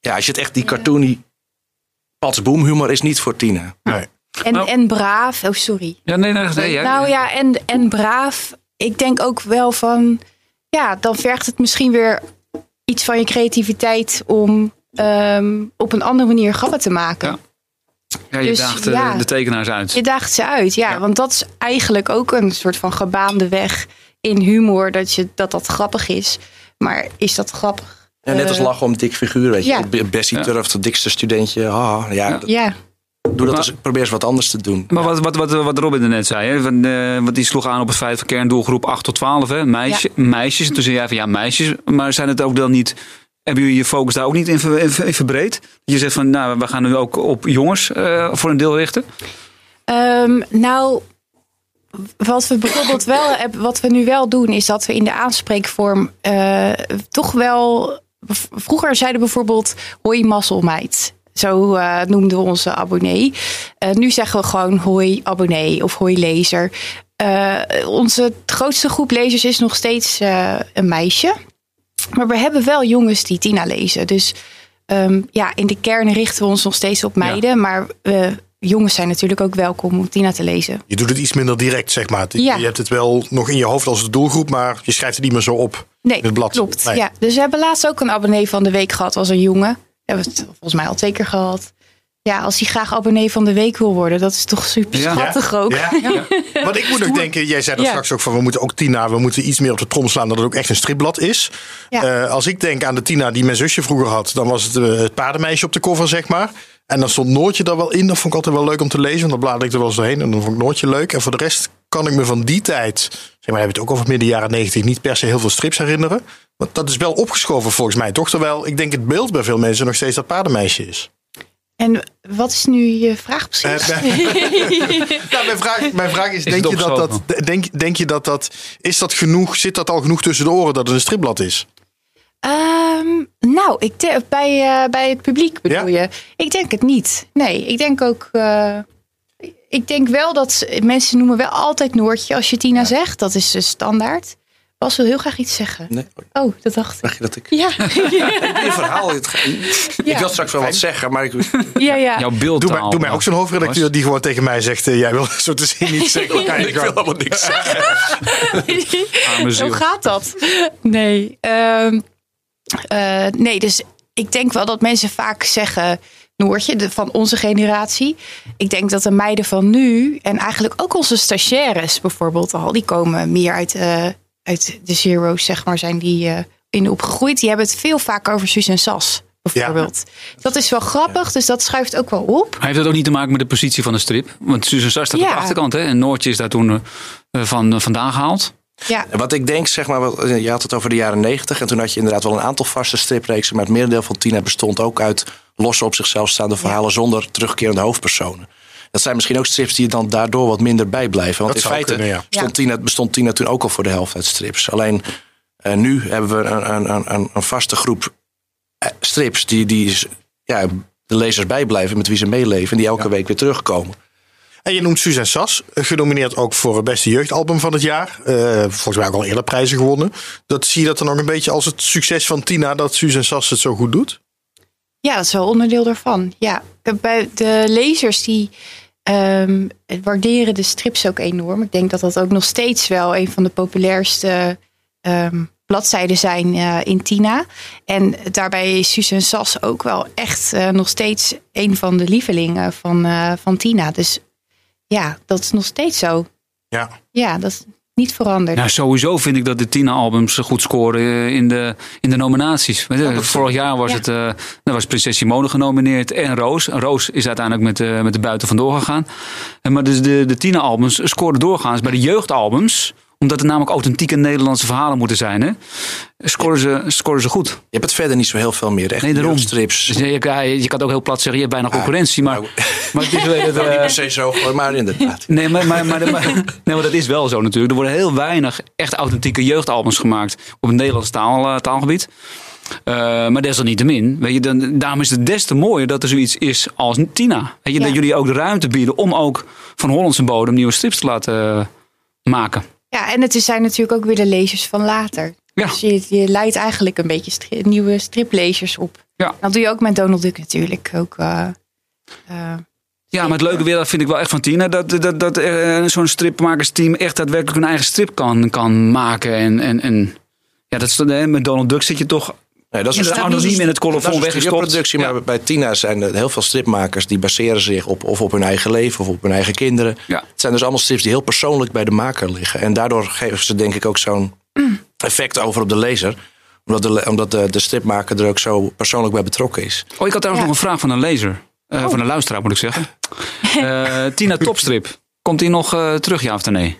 ja, als je het echt die cartoony... Pats boom humor is niet voor Tina. Nee. En, Nou. en braaf. Oh, sorry. Ja, nee, nee, nee. ja. Nou ja, en, en braaf. Ik denk ook wel van. Ja, dan vergt het misschien weer iets van je creativiteit om ehm, op een andere manier grappen te maken. Ja. Ja, je dus, daagt eh, ja. de tekenaars uit. Je daagt ze uit, ja, Ja. Want dat is eigenlijk ook een soort van gebaande weg in humor. Dat je, dat, dat grappig is. Maar is dat grappig? Ja, net als Eh, lachen om een dik figuur, weet je. ja. Bessie Ja. Turf, het dikste studentje. Ah, ja, Ja. dat- Ja, doe dat Maar- eens, probeer eens wat anders te doen. Maar wat, wat, wat, wat Robin er net zei, hè, van, eh, want die sloeg aan op het feit van kerndoelgroep 8 tot 12, hè, meisje, meisjes. En toen zei jij van ja, meisjes. Maar zijn het ook dan niet, hebben jullie je focus daar ook niet in, ver- verbreed? Je zegt van nou, we gaan nu ook op jongens eh, voor een deel richten. Ehm, nou, wat we bijvoorbeeld wel wat we nu wel doen, is dat we in de aanspreekvorm eh, toch wel. Vroeger zeiden bijvoorbeeld hoi mazzelmeid. Zo eh, noemden we onze abonnee. Nu zeggen we gewoon hoi abonnee of hoi lezer. Onze grootste groep lezers is nog steeds een meisje. Maar we hebben wel jongens die Tina lezen. Dus ehm, ja, in de kern richten we ons nog steeds op meiden. Maar eh, jongens zijn natuurlijk ook welkom om Tina te lezen. Je doet het iets minder direct, zeg maar. Ja. Je hebt het wel nog in je hoofd als de doelgroep, maar je schrijft het niet meer zo op Nee, in het blad. klopt. Nee. Ja. Dus we hebben laatst ook een abonnee van de week gehad als een jongen. We hebben het volgens mij al twee keer gehad. Ja, als hij graag abonnee van de week wil worden, dat is toch super Ja. schattig ook. Ja? Want ik moet ook denken, jij zei dat Ja. straks ook van we moeten ook Tina, we moeten iets meer op de trom slaan dat het ook echt een stripblad is. Ja. Eh, als ik denk aan de Tina die mijn zusje vroeger had, dan was het eh, het paardenmeisje op de cover, zeg maar. En dan stond Noortje daar wel in. Dat vond ik altijd wel leuk om te lezen. Want dan bladerde ik er wel eens doorheen. En dan vond ik Noortje leuk. En voor de rest kan ik me van die tijd, zeg maar, we hebben het ook over midden jaren negentig, niet per se heel veel strips herinneren. Want dat is wel opgeschoven volgens mij, toch? Terwijl ik denk het beeld bij veel mensen nog steeds dat paardenmeisje is. En wat is nu je vraag precies? Eh, Nou, mijn, vraag, mijn vraag is, Is denk je dat dat, denk, denk je dat dat, is dat genoeg, zit dat al genoeg tussen de oren dat het een stripblad is? Ehm, Nou, ik de- bij, eh, bij het publiek bedoel je? Ik denk het niet. Nee, ik denk ook. eh, ik denk wel dat mensen noemen wel altijd Noortje als je Tina zegt. Dat is de standaard. Bas wil heel graag iets zeggen. Nee, Oh, dat dacht ik. dacht je dat ik... Ja, verhaal. het- Ik wil straks wel wat zeggen, maar ik... ja, ja. Jouw beeld. Doe mij, doe mij ook zo'n hoofdredacteur die gewoon tegen mij zegt... eh, jij wil zo te zien niet zeggen. Je Ik wil helemaal niks zeggen. Zo gaat dat. Nee. ehm, eh, nee, dus ik denk wel dat mensen vaak zeggen... Noortje, de, van onze generatie. Ik denk dat de meiden van nu... en eigenlijk ook onze stagiaires bijvoorbeeld al... die komen meer uit, eh, uit de zero's, zeg maar, zijn die eh, in opgegroeid. Die hebben het veel vaker over Suus en Sas, bijvoorbeeld. Dat is wel grappig, dus dat schuift ook wel op. Heeft dat ook niet te maken met de positie van de strip? Want Susan Sar staat op Ja. de achterkant hè? en Noortje is daar toen eh, van, eh, vandaan gehaald. Ja, Wat ik denk, zeg maar, wat- je had het over de jaren negentig. En toen had je inderdaad wel een aantal vaste stripreeksen. Maar het merendeel van Tina bestond ook uit losse op zichzelf staande verhalen zonder terugkerende hoofdpersonen. Dat zijn misschien ook strips die je dan daardoor wat minder bijblijven. Want Dat in feite kunnen, ja. stond Tina, bestond Tina toen ook al voor de helft uit strips. Alleen eh, nu hebben we een, een, een, een vaste groep eh, strips die, die is- ja, de lezers bijblijven met wie ze meeleven. En die elke week weer terugkomen. En je noemt Suus en Sas, eh, genomineerd ook voor het beste jeugdalbum van het jaar. Eh, volgens mij ook al eerder prijzen gewonnen. Dat, zie je dat dan ook een beetje als het succes van Tina dat Suus en Sas het zo goed doet? Ja, dat is wel onderdeel daarvan. Ja, bij de lezers die ehm, waarderen de strips ook enorm. Ik denk dat dat ook nog steeds wel een van de populairste ehm, bladzijden zijn eh, in Tina. En daarbij is Susan Sas ook wel echt eh, nog steeds een van de lievelingen van, eh, van Tina. Dus ja, dat is nog steeds zo. Ja. Ja, dat is niet veranderd. Nou, sowieso vind ik dat de Tina-albums goed scoren eh, in de, in de nominaties. Weet je, Vorig jaar was Ja. het eh, dan was Prinses Simone genomineerd en Roos. Roos is uiteindelijk met, de met de buiten vandoor gegaan. En Maar dus de, de Tina-albums scoren doorgaans bij de jeugdalbums omdat er namelijk authentieke Nederlandse verhalen moeten zijn. Hè? Scoren, ze, scoren ze goed. Je hebt het verder niet zo heel veel meer. Echt Nee, daarom. strips. Dus je, je, je kan het ook heel plat zeggen, je hebt bijna concurrentie. Maar, nou, maar het is wel- het, niet eh, per se zo, maar inderdaad. Nee, maar, maar, maar, maar- nee, maar dat is wel zo natuurlijk. Er worden heel weinig echt authentieke jeugdalbums gemaakt op het Nederlands taal, eh, taalgebied. Eh, maar desalniettemin, weet je, dan, daarom is het des te mooier dat er zoiets is als Tina. Weet je, Ja. Dat jullie ook de ruimte bieden om ook van Hollandse bodem nieuwe strips te laten maken. Ja, en het zijn natuurlijk ook weer de lezers van later. Ja. Dus je, je leidt eigenlijk een beetje stri- nieuwe striplezers op. Ja. Dat doe je ook met Donald Duck natuurlijk. Ook, eh, eh, Ja, maar het leuke weer, dat vind ik wel echt van Tina, dat, dat, dat eh, zo'n stripmakersteam echt daadwerkelijk hun eigen strip kan, kan maken. En, en, en ja, dat met Donald Duck zit je toch Nee, dat is stu- anoniem in het colofon weggestopt. studioproductie, maar Ja. bij Tina zijn er heel veel stripmakers die baseren zich op, of op hun eigen leven of op hun eigen kinderen. Ja. Het zijn dus allemaal strips die heel persoonlijk bij de maker liggen. En daardoor geven ze denk ik ook zo'n effect over op de lezer. Omdat, de, omdat de, de stripmaker er ook zo persoonlijk bij betrokken is. Oh, ik had trouwens Ja. nog een vraag van een lezer. Eh, Van een luisteraar moet ik zeggen. Eh, Tina Topstrip. Komt die nog eh, terug, ja of nee?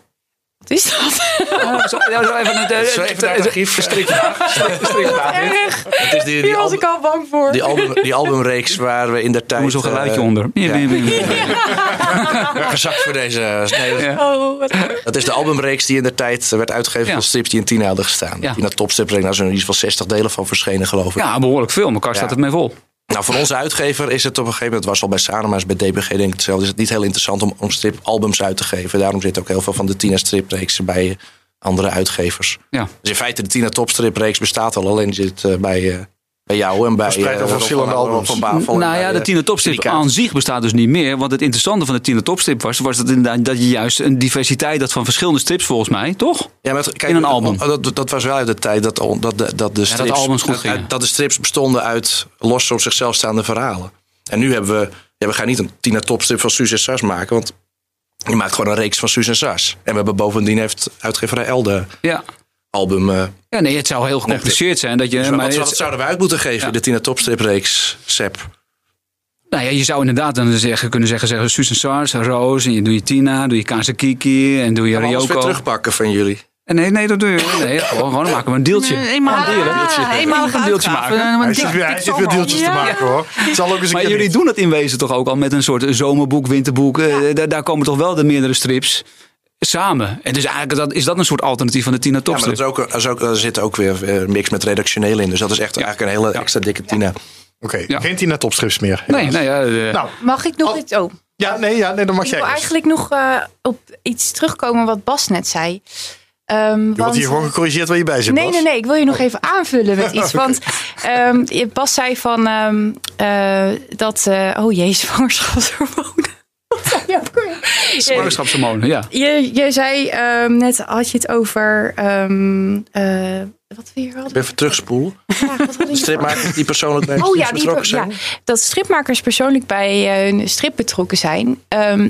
Wat is dat? Zo, ja, zo even een, eh, even het archief. Erg. Het is die, die, Hier was album- ik al bang voor. die, album, die albumreeks waar we in der tijd... Doe zo'n geluidje eh, onder. ja. Ja. Gezakt voor deze... Nee, dat- Ja. Oh. Dat is de albumreeks die in de tijd werd uitgegeven Ja. van strips die in Tina hadden gestaan. Ja. Tina Topstrip, daar zijn er iets van 60 delen van verschenen geloof ik. ja, behoorlijk veel. Elkaar staat Ja. het mee vol. Nou, voor onze uitgever is het op een gegeven moment, het was al bij Sanoma, is bij DPG denk ik hetzelfde, is het niet heel interessant om, om stripalbums uit te geven. Daarom zitten ook heel veel van de Tina stripreeksen bij eh, andere uitgevers. Ja. Dus in feite, de Tina Topstripreeks bestaat al, alleen zit eh, bij, eh, bij jou en bij... Verspreid eh, over verschillende van- albums. Van nou ja, de eh, Tina Topstrip Delicaat. aan zich bestaat dus niet meer. Want het interessante van de Tina Topstrip was, was dat, inderdaad, dat je juist een diversiteit had van verschillende strips volgens mij, toch? Ja, maar het- kijk, in een album. Dat, dat was wel uit de tijd dat, dat, de, dat de strips, albums goed uit- dat de strips bestonden uit los op zichzelf staande verhalen. En nu hebben we, ja, we gaan niet een Tina Topstrip van Suus en Sas maken, want je maakt gewoon een reeks van Suus en Sas. En we hebben bovendien heeft uitgeverij Elde Ja. Album. eh, Ja, nee, het zou heel gecompliceerd zijn. Dat je, dus maar wat, het- wat zouden we uit moeten geven? Ja. De Tina Topstrip reeks Sep. Nou ja, je zou inderdaad dan zeggen, kunnen zeggen, zeggen Susan Sars, Roos, en je doe je Tina, doe je Kaza Kiki en doe je we alles weer Ryoko. terugpakken van jullie. En nee, nee, dat doe je. Nee, gewoon, maken we een deeltje. Een eenmalige, Gewoon een deeltje. ah, eenmalige Een deeltje maken. Een Hij zit weer, hij dik zit weer deeltjes te maken hoor. Het zal ook eens een Maar jullie niet. doen het in wezen toch ook al met een soort zomerboek, winterboek. Eh, Daar, daar komen toch wel de meerdere strips. Samen. En dus eigenlijk dat, is dat een soort alternatief van de Tina Ja, maar Topstrip. dat is ook, dat is ook, er zit ook weer eh, een mix met redactioneel in. Dus dat is echt eigenlijk een hele Ja. extra dikke Tina. Oké, Ja. geen Tina topstrips meer. nee, nee, ja, Nou, Mag ik nog Oh. iets? Oh, ja, nee, ja, nee, dan mag ik jij wil eerst. eigenlijk nog eh, op iets terugkomen wat Bas net zei. Ehm, Je wordt want, hier gewoon gecorrigeerd waar je bij zit, Nee, Bas. nee, nee. Ik wil je nog even aanvullen met iets. Want ehm, je- Bas zei van ehm, eh, dat. eh, oh jee, zwangerschapshormonen. Wat zei je ook weer? Je, zwangerschapshormonen, ja. je, je zei ehm, net, had je het over. ehm, eh, wat we hier hadden. Even terugspoelen. Ja, Stripmakers die persoonlijk bij Oh ja, die, betrokken zijn. ja, dat stripmakers persoonlijk bij eh, een strip betrokken zijn. Ehm,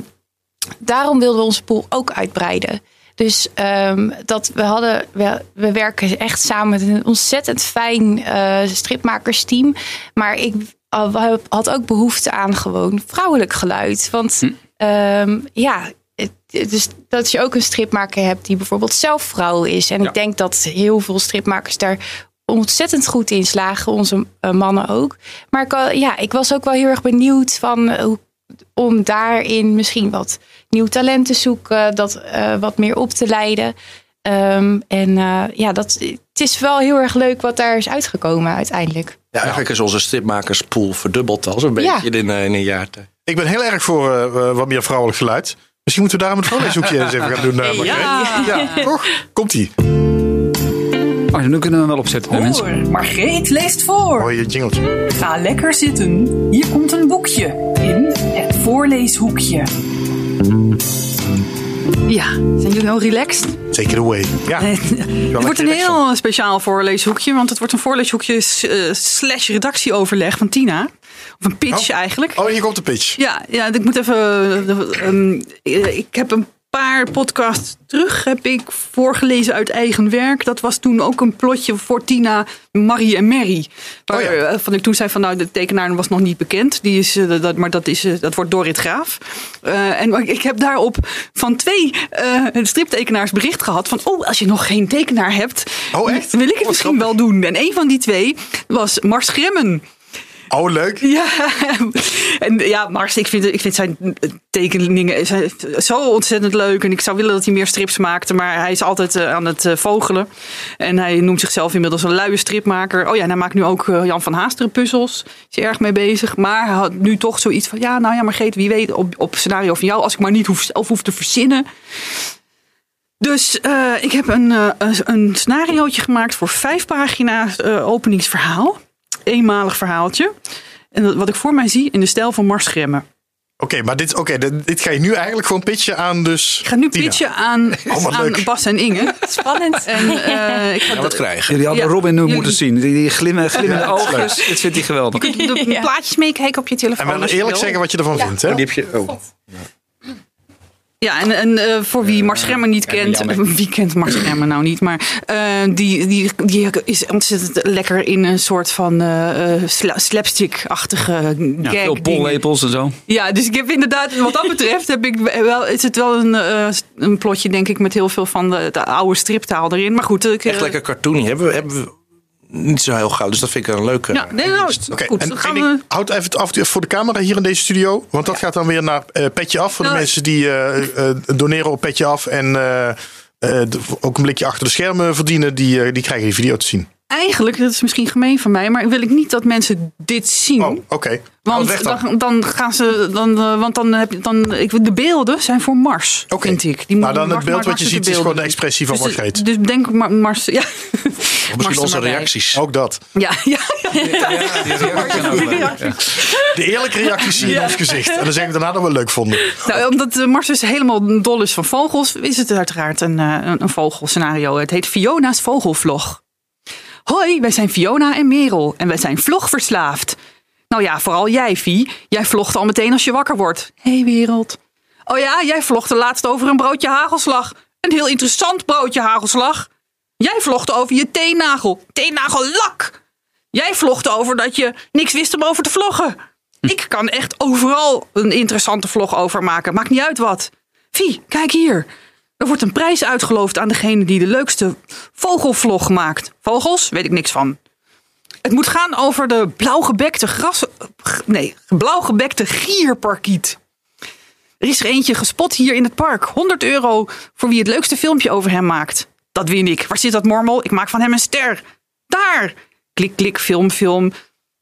daarom wilden we onze pool ook uitbreiden. Dus ehm, dat we hadden, we, we werken echt samen met een ontzettend fijn eh, stripmakersteam. Maar ik uh, had ook behoefte aan gewoon vrouwelijk geluid. Want ehm, ja, dus dat je ook een stripmaker hebt die bijvoorbeeld zelf vrouw is. En Ja. ik denk dat heel veel stripmakers daar ontzettend goed in slagen, onze eh, mannen ook. Maar ik, ja, ik was ook wel heel erg benieuwd van eh, hoe, om daarin misschien wat nieuw talent te zoeken, dat eh, wat meer op te leiden. Ehm, en ja, dat, het is wel heel erg leuk wat daar is uitgekomen uiteindelijk. Ja, eigenlijk is onze stripmakerspool verdubbeld al zo'n beetje Ja. in, eh, in een jaar tijd. Ik ben heel erg voor eh, eh, wat meer vrouwelijk geluid. Misschien moeten we daarom het voorleeshoekje eens even gaan doen. Margreet. Ja. ja, toch? Komt-ie. Oh, nu kunnen we hem wel opzetten, hè, mensen. Margreet leest voor. Mooi jingletje. Ga lekker zitten. Hier komt een boekje in het voorleeshoekje. Ja, zijn jullie heel relaxed? Take it away. Ja. Het wordt een heel speciaal voorleeshoekje, want het wordt een voorleeshoekje eh, slash redactieoverleg van Tina. Of een pitch Oh. eigenlijk. Oh, hier komt de pitch. Ja, ja, ik moet even. eh, ehm, eh, ik heb een paar podcasts terug heb ik voorgelezen uit eigen werk. Dat was toen ook een plotje voor Tina, Marie en Mary. Waar, Oh ja. eh, van ik toen zei van nou de tekenaar was nog niet bekend. Die is, eh, dat, maar dat, is, eh, dat wordt Dorrit Graaf. Eh, en ik heb daarop van twee eh, striptekenaars bericht gehad van oh als je nog geen tekenaar hebt, Oh, echt? wil ik het Wat misschien wel doen. En een van die twee was Mars Gremmen. Oh, leuk. Ja, en ja, Mars, ik vind, ik vind zijn tekeningen zijn zo ontzettend leuk. En ik zou willen dat hij meer strips maakte. Maar hij is altijd eh, aan het eh, vogelen. En hij noemt zichzelf inmiddels een luie stripmaker. Oh ja, en hij maakt nu ook eh, Jan van Haasteren puzzels. Is erg mee bezig. Maar hij had nu toch zoiets van... Ja, nou ja, Margreet, wie weet op, op scenario van jou... als ik maar niet hoef, zelf hoef te verzinnen... Dus eh, ik heb een, eh, een, scenariootje gemaakt voor vijf pagina's eh, openingsverhaal. Eenmalig verhaaltje. En dat- wat ik voor mij zie in de stijl van Mars Gremmen. Oké, maar dit, oké, dit, dit ga je nu eigenlijk gewoon pitchen aan dus Ik ga nu Tina. pitchen aan, Oh, aan leuk. Bas en Inge. Spannend. En eh, ik ga Ja, wat krijgen. Jullie hadden Ja. Robin nu Jullie- moeten zien. Die, die glimmen, glimmende ogen. Dit vindt hij geweldig. Je kunt de plaatjes meekijken op je telefoon. En maar eerlijk zeggen wat je ervan vindt, hè? Die heb je, oh. Ja, en, en eh, voor wie Mars Gremmen niet kent, wie kent Mars Gremmen nou niet, maar eh, die, die, die is ontzettend lekker in een soort van eh, eh, sla- slapstick-achtige Ja, gag. veel pollepels en zo. Ja, dus ik heb inderdaad, wat dat betreft, heb ik wel, is het wel een, eh, een plotje, denk ik, met heel veel van de, de oude striptaal erin. Maar goed, ik, eh, Echt lekker cartoony. Hebben we, hebben we niet zo heel gauw. Dus dat vind ik een leuke. Ja, nee, nou, Oké, goed, en dan gaan we. houd even af voor de camera hier in deze studio. Want dat gaat dan weer naar eh, Petje Af. Voor de mensen die eh, eh, doneren op Petje Af. En eh, eh, de- ook een blikje achter de schermen verdienen. Die, die krijgen die video te zien. Eigenlijk, dat is misschien gemeen van mij, maar wil ik niet dat mensen dit zien. Oh, oké. Weg Want dan. dan, dan gaan ze, dan, eh, want dan heb je, dan, ik, de beelden zijn voor Mars, Oké. vind ik. Die Maar moeten dan het beeld Mars wat je ziet is gewoon de expressie van Dus, Margreet. dus denk Ma- Mars, ja. Of misschien Mars onze maar bij. reacties. Ook dat. Ja, ja, ja. De eerlijke reacties zie je in ons gezicht. En dan zeggen we daarna dat we het leuk vonden. Nou, omdat eh, Mars dus helemaal dol is van vogels, is het uiteraard een, eh, een, een vogelscenario. Het heet Fiona's Vogelvlog. Hoi, wij zijn Fiona en Merel en wij zijn vlogverslaafd. Nou ja, vooral jij, Vie. Jij vlogt al meteen als je wakker wordt. Hé, hey, wereld. Oh ja, jij vlogde laatst over een broodje hagelslag. Een heel interessant broodje hagelslag. Jij vlogde over je teennagel. Teennagellak. Jij vlogde over dat je niks wist om over te vloggen. Ik kan echt overal een interessante vlog over maken. Maakt niet uit wat. Vie, kijk hier. Er wordt een prijs uitgeloofd aan degene die de leukste vogelvlog maakt. Vogels? Weet ik niks van. Het moet gaan over de blauwgebekte gras... Nee, blauwgebekte gierparkiet. Er is er eentje gespot hier in het park. 100 euro voor wie het leukste filmpje over hem maakt. Dat win ik. Waar zit dat mormel? Ik maak van hem een ster. Daar! Klik, klik, film, film.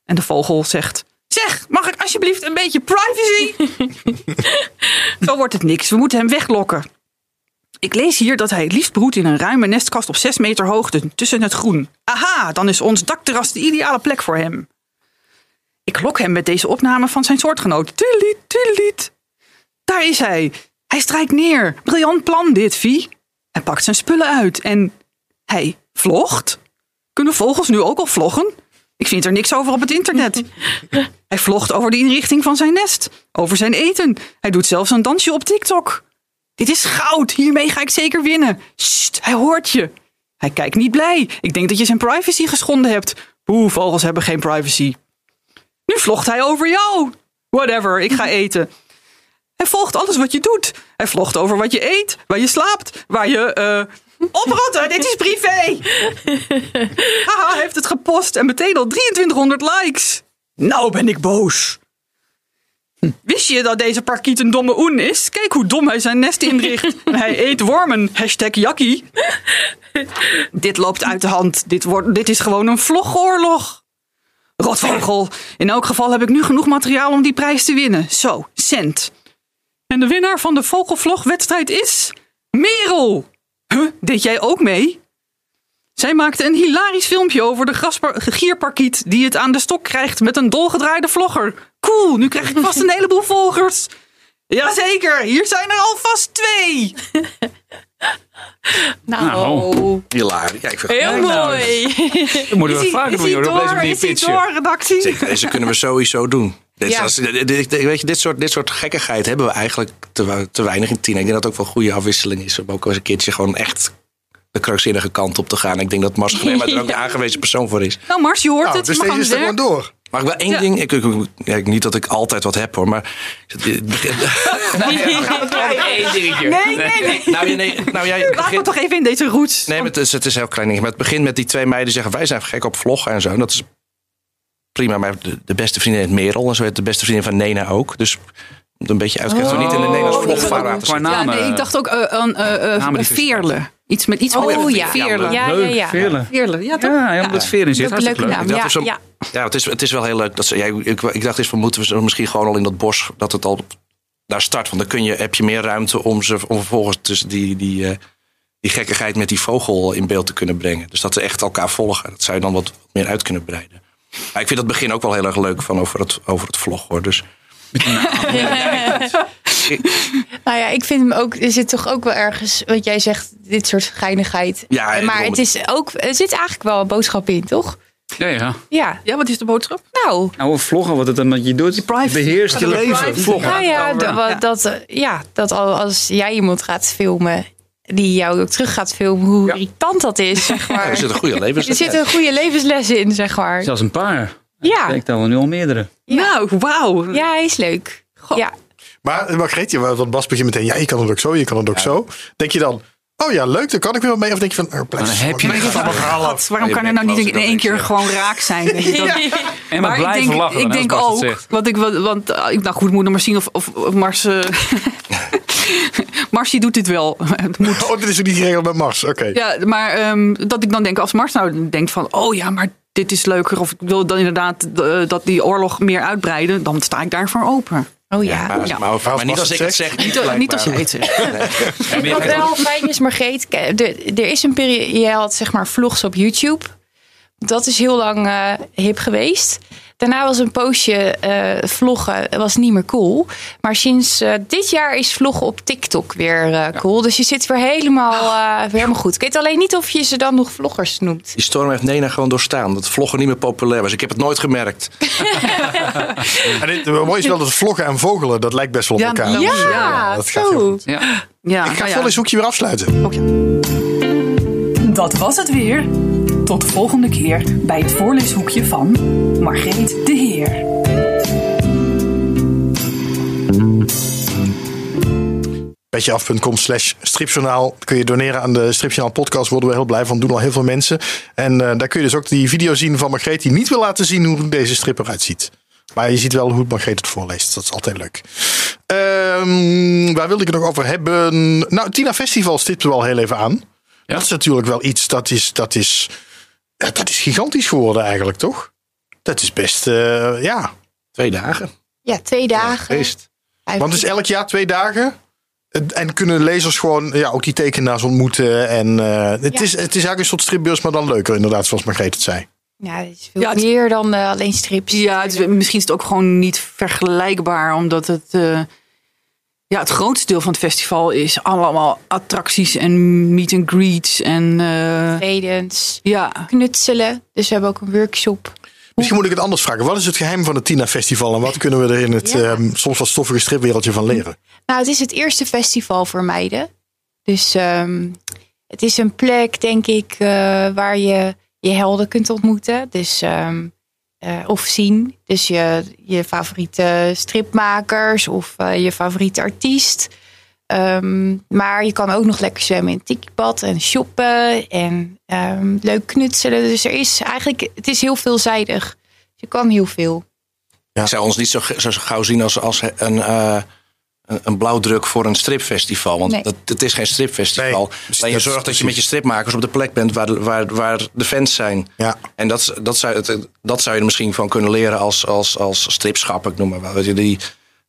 En de vogel zegt: Zeg, mag ik alsjeblieft een beetje privacy? Zo wordt het niks. We moeten hem weglokken. Ik lees hier dat hij het liefst broedt in een ruime nestkast op 6 meter hoogte tussen het groen. Aha, dan is ons dakterras de ideale plek voor hem. Ik lok hem met deze opname van zijn soortgenoot. Tuliet, tuliet. Daar is hij. Hij strijkt neer. Briljant plan dit, Vie. Hij pakt zijn spullen uit en hij vlogt. Kunnen vogels nu ook al vloggen? Ik vind er niks over op het internet. Hij vlogt over de inrichting van zijn nest, over zijn eten. Hij doet zelfs een dansje op TikTok. Dit is goud, hiermee ga ik zeker winnen. Sst, hij hoort je. Hij kijkt niet blij. Ik denk dat je zijn privacy geschonden hebt. Boe, vogels hebben geen privacy. Nu vlogt hij over jou. Whatever, ik ga eten. Hij volgt alles wat je doet. Hij vlogt over wat je eet, waar je slaapt, waar je... eh oprotten, dit is privé. Haha, heeft het gepost en meteen al 2300 likes. Nou ben ik boos. Wist je dat deze parkiet een domme oen is? Kijk hoe dom hij zijn nest inricht. Hij eet wormen. Hashtag jakkie. Dit loopt uit de hand. Dit, wordt, dit is gewoon een vlogoorlog. Rotvogel. In elk geval heb ik nu genoeg materiaal om die prijs te winnen. Zo, cent. En de winnaar van de vogelvlogwedstrijd is... Merel. Huh, deed jij ook mee? Zij maakte een hilarisch filmpje over de graspar- gierparkiet die het aan de stok krijgt met een dolgedraaide vlogger. Cool, nu krijg ik vast een heleboel volgers. Jazeker, hier zijn er alvast twee. Nou, Nou. Hilarisch. Ja, ik vind heel mooi. Dat moeten we vaker doen, joh. Op deze manier pitchen. door, redactie? Zeker, deze kunnen we sowieso doen. Dit, Ja. is- dit- dit- weet je, dit, soort, dit soort gekkigheid hebben we eigenlijk te weinig in tien. Ik denk dat het ook wel een goede afwisseling is. Om ook eens een keertje gewoon echt de krankzinnige kant op te gaan. Ik denk dat Mars Gleema er ook de aangewezen persoon voor is. Nou Mars, je hoort Nou, het. dus deze is er gewoon door. Mag ik wel één Ja. ding? Ik, ik, niet dat ik altijd wat heb hoor, maar... het begint-. Nee, nee, nee. nou, nee, nou, jij Laat me toch even in deze roots. nee, maar het is, het is een heel klein ding. Maar het begint met die twee meiden die zeggen... wij zijn gek op vloggen en zo. En dat is prima. Maar de, de beste vriendin heet Merel. En zo heet de beste vriendin van Nena ook. Dus een beetje uit te kijken. Oh. niet in de Nederlandse Oh. Ja, nee, ik dacht ook eh, aan eh, eh, Namen die Veerle. Iets met iets Oh, met ja. Veerle. Ja, ja, Leuk, ja. Veerle. Veerle, ja toch? Ja, helemaal dat sfeer in zit. Leuke leuk. naam. Dat Ja, is een- ja. Ja, het is, het is wel heel leuk. Dat ze, ja, ik, ik dacht eens van moeten we ze misschien gewoon al in dat bos dat het al daar start. Want dan kun je, heb je meer ruimte om ze om vervolgens tussen die, die, eh, die gekkigheid met die vogel in beeld te kunnen brengen. Dus dat ze echt elkaar volgen. Dat zou je dan wat meer uit kunnen breiden. Maar ik vind dat begin ook wel heel erg leuk van over het, over het vlog hoor. Dus Nou ja, ik vind hem ook. Er zit toch ook wel ergens. Wat jij zegt, dit soort geinigheid. Ja, maar het is ook. Er zit eigenlijk wel een boodschap in, toch? Ja, ja. Ja. Ja, wat is de boodschap? Nou. Nou, vloggen, wat het dan met je doet. privacy. Beheerst je leven. Vloggen. Nou ja, dat, ja. wat- dat, eh, ja, dat al als jij iemand gaat filmen. die jou ook terug gaat filmen. hoe Ja. irritant dat is, zeg ja, maar. er zit een goede levens. er zit een goede levensles in, zeg maar. Zelfs een paar. Ja, Ik tel er nu al meerdere. Nou, wauw. ja hij is leuk. Ja. Maar Margreetje, want Bas begint meteen, ja, je kan het ook zo, je kan het ook zo. Denk je dan, oh ja, leuk, daar kan ik weer wat mee. Of denk je van, oh, blijf dan heb je het verhaal. God, waarom kan er nou niet wel in één keer ik, gewoon raak zijn? Weet je, En maar, ik blijven denk, lachen. ik als denk ook, zegt. want ik, wil- want eh, ik, nou goed, moet nog maar zien of, of, of Mars, eh Mars die doet dit wel. Het moet. Oh, dit is ook niet geregeld met Mars, oké. Ja, maar ehm, dat ik dan denk, als Mars nou denkt van, oh ja, maar dit is leuker, of ik wil dan inderdaad eh, dat die oorlog meer uitbreiden, dan sta ik daarvoor open. Oh ja. Maar, Ja. maar, over- Als maar niet als ik het zeg. Niet, als jij het zegt. Wat wel fijn is, Margreet, er, er is een periode, jij had zeg maar vlogs op YouTube. Dat is heel lang eh, hip geweest. Daarna was een poosje eh, vloggen was niet meer cool. Maar sinds eh, dit jaar is vloggen op TikTok weer eh, cool. Dus je zit weer helemaal, eh, weer helemaal goed. Ik weet alleen niet of je ze dan nog vloggers noemt. Die storm heeft Nena gewoon doorstaan. Dat vloggen niet meer populair was. Ik heb het nooit gemerkt. En dit, het mooie is wel dat vloggen en vogelen, dat lijkt best wel op Ja, elkaar. ja, Dus, eh, Ja, dat gaat heel goed. Ja. Ja, Ik ga nou ja. vol eens hoekje weer afsluiten. Dat was het weer. Tot de volgende keer bij het voorleeshoekje van Margreet de Heer. Petjeaf.com slash stripjournaal kun je doneren aan de stripjournaal podcast. Worden we heel blij van. Doen al heel veel mensen. En eh, daar kun je dus ook die video zien van Margreet. Die niet wil laten zien hoe deze strip eruit ziet. Maar je ziet wel hoe Margreet het voorleest. Dat is altijd leuk. Ehm, waar wilde ik het nog over hebben? Nou, Tina Festival stipte wel heel even aan. Dat is natuurlijk wel iets dat is, dat is, ja, dat is gigantisch geworden eigenlijk, toch? Dat is best, eh, ja. Twee dagen. Ja, twee dagen. Vijf- Want het is elk jaar twee dagen. En- En kunnen lezers gewoon ja, ook die tekenaars ontmoeten. En eh, het, Ja. is, het is eigenlijk een soort stripbeurs, maar dan leuker inderdaad, zoals Margreet het zei. Ja, het is veel Ja, het- meer dan eh, alleen strips. Ja, het is, misschien is het ook gewoon niet vergelijkbaar, omdat het, eh, ja, het grootste deel van het festival is allemaal attracties en meet and greets en eh, Tredens, ja. knutselen. Dus we hebben ook een workshop. Misschien moet ik het anders vragen. Wat is het geheim van het Tina Festival? En wat kunnen we er in het Ja. ehm, soms wat stoffige stripwereldje van leren? Nou, het is het eerste festival voor meiden. Dus ehm, het is een plek, denk ik, eh, waar je je helden kunt ontmoeten. Dus, ehm, eh, of zien. Dus je, je favoriete stripmakers of eh, je favoriete artiest. Ehm, maar je kan ook nog lekker zwemmen in het tikibad en shoppen en ehm, leuk knutselen. Dus er is eigenlijk, het is heel veelzijdig. Je kan heel veel. Ik zou ons niet zo, zo gauw zien als, als een, eh, een, een blauwdruk voor een stripfestival. Want Nee. dat, het is geen stripfestival. Nee, Alleen je zorgt dat je met je stripmakers op de plek bent waar, de- waar, waar de fans zijn. Ja. En dat, dat, zou, het- dat zou je er misschien van kunnen leren als, als, als stripschap. Ik noem maar wat. Die,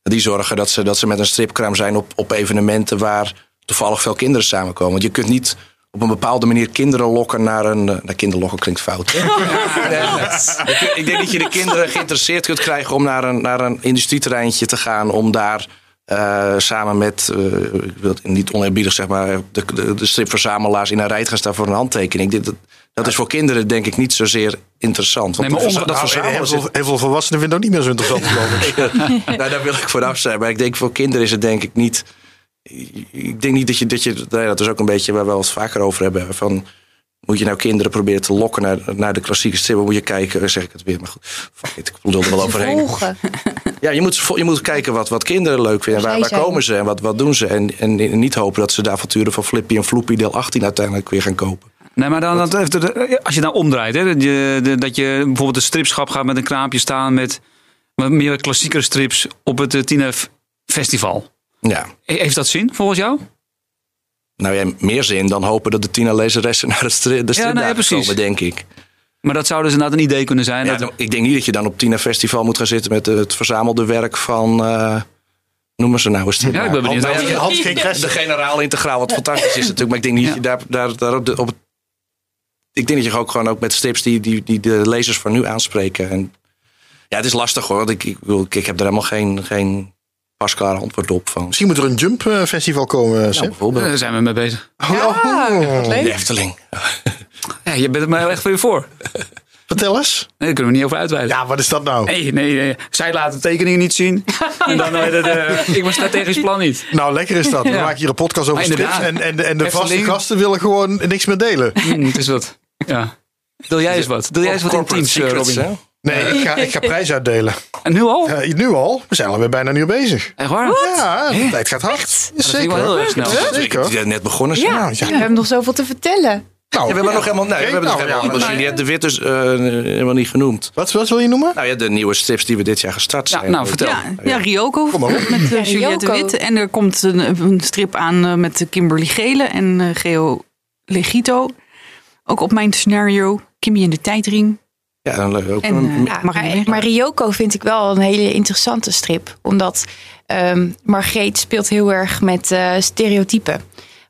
die zorgen dat ze, dat ze met een stripkraam zijn op, op evenementen waar toevallig veel kinderen samenkomen. Want je kunt niet op een bepaalde manier kinderen lokken naar een. eh, Nou, kinderlokken klinkt fout. hè? Nee, nee. Ik denk dat je de kinderen geïnteresseerd kunt krijgen om naar een, naar een industrieterreintje te gaan. Om daar eh, samen met, eh, ik wil het niet oneerbiedig zeg maar, de, de, de stripverzamelaars in een rij gaan staan voor een handtekening. Dit, dat, dat is voor kinderen denk ik niet zozeer interessant. Want Nee, maar dat- onder- dat Nou, verzamelen heel, veel, heel veel volwassenen vinden ook niet meer zo interessant, geloof ik. nou, daar wil ik vooraf zijn. Maar ik denk voor kinderen is het denk ik niet. Ik denk niet dat je. Dat, je, dat is ook een beetje waar we het vaker over hebben. Van, moet je nou kinderen proberen te lokken naar, naar de klassieke strip? Moet je kijken, eh, zeg ik het weer, maar goed. Fuck it, ik bedoel er wel overheen. Volgen. Ja, je moet, je moet kijken wat, wat kinderen leuk vinden. Waar, waar komen ze en wat, wat doen ze? En, en niet hopen dat ze de avonturen van Flippy en Floppy deel 18 uiteindelijk weer gaan kopen. Nee, maar dan, dan, even- als je nou omdraait, hè, dat, je, de- dat je bijvoorbeeld een stripschap gaat met een kraampje staan met wat meer klassiekere strips op het eh, Tina F- Festival. Ja. He- Heeft dat zin volgens jou? Nou ja, meer zin dan hopen dat de Tina lezeressen naar de, stripdagen nee, precies. komen, denk ik. Maar dat zou dus inderdaad een idee kunnen zijn. Ja, dat, ik denk niet dat je dan op Tina Festival moet gaan zitten met het verzamelde werk van. eh noemen ze nou eens. ja, ik ben benieuwd. Hans, Ja, Hans geen De generaal integraal, wat fantastisch is natuurlijk. Maar ik denk niet dat je daar, daar, daar op, de, op het- Ik denk dat je ook gewoon ook met strips die, die, die de lezers van nu aanspreken. En ja, het is lastig hoor. Want ik, ik, ik, ik heb er helemaal geen, geen pasklare antwoord op van. Misschien moet er een Jump eh, Festival komen, Nou, Seb. bijvoorbeeld. Daar zijn we mee bezig. Oh, oh. de Efteling. Ja, je bent er maar echt weer voor. Vertel eens. Nee, daar kunnen we niet over uitweiden. Ja, wat is dat nou? Nee, nee, nee. Zij laten tekeningen niet zien. En dan eh, ik was strategisch plan niet. Nou, lekker is dat. We Ja. maken hier een podcast over strips. inderdaad. En, en, en de vaste Efteling. gasten willen gewoon niks meer delen. Hm, het is wat. Ja. Deel jij eens wat? Deel jij eens wat Robin? hè? Nee, ik ga, ik ga prijs uitdelen. En nu al? Eh, nu al. We zijn alweer bijna een uur bezig. Echt waar? Ja, de tijd gaat hard. Ik Zeker. wel heel erg snel. Ja, Ik zeker. die net begonnen. Ja, Nou, ja. we hebben nog zoveel te vertellen. Nou, Ja, we hebben nog helemaal, nee, we hebben nog Nou, helemaal, ja, we zien Juliette de Wit dus eh, helemaal niet genoemd. Wat, wat wil je noemen? Nou ja, de nieuwe strips die we dit jaar gestart Ja, zijn. nou, vertel. Ja, ja, Ryoko Kom maar op. met Ja, uh, Juliette. Wit. En er komt een, een strip aan met Kimberly Gele en eh, Geo Legito. Ook op mijn scenario. Kimmy in de tijdring. Ja, dan leuk. Ook En, een- eh, Ja, maar, meer? maar Ryoko vind ik wel een hele interessante strip. Omdat ehm Margreet speelt heel erg met eh, stereotypen.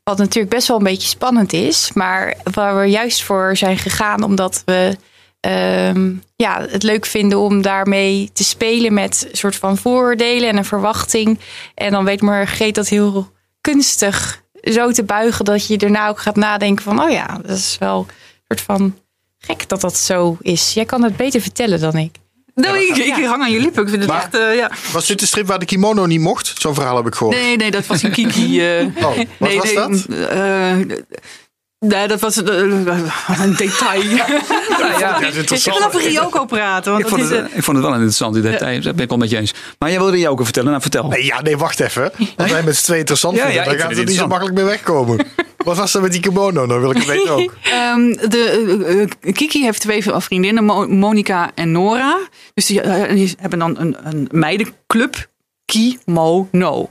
Wat natuurlijk best wel een beetje spannend is. Maar waar we juist voor zijn gegaan. Omdat we ehm, ja, het leuk vinden om daarmee te spelen met een soort van vooroordelen en een verwachting. En dan weet Margreet dat heel kunstig zo te buigen dat je daarna ook gaat nadenken van... oh ja, dat is wel een soort van gek dat dat zo is. Jij kan het beter vertellen dan ik. Nou, ik, ik hang aan je lippen. Ik vind het Maar- echt, eh, ja. Was dit de strip waar de kimono niet mocht? Zo'n verhaal heb ik gehoord. Nee, nee, dat was een Kiki. eh. Oh, wat nee, was nee, dat? eh, nee, dat was een detail. Ja, ja. Dat is Ik wil over Ryoko praten. Want Ik dat vond, is, het, eh, ik vond het wel een interessant detail. Dat ben ik wel met je eens. Maar jij wilde ook vertellen. Nou, vertel. Nee, ja, nee, wacht even. Als wij met z'n twee interessant Ja, vinden, ja, dan er het niet zo makkelijk mee wegkomen. Wat was er met die kimono? Dan wil ik het weten ook. Ehm, de, eh, eh, Kiki heeft twee vriendinnen, Mo- Monica en Nora. Dus die, eh, die hebben dan een, een meidenclub, Kimono.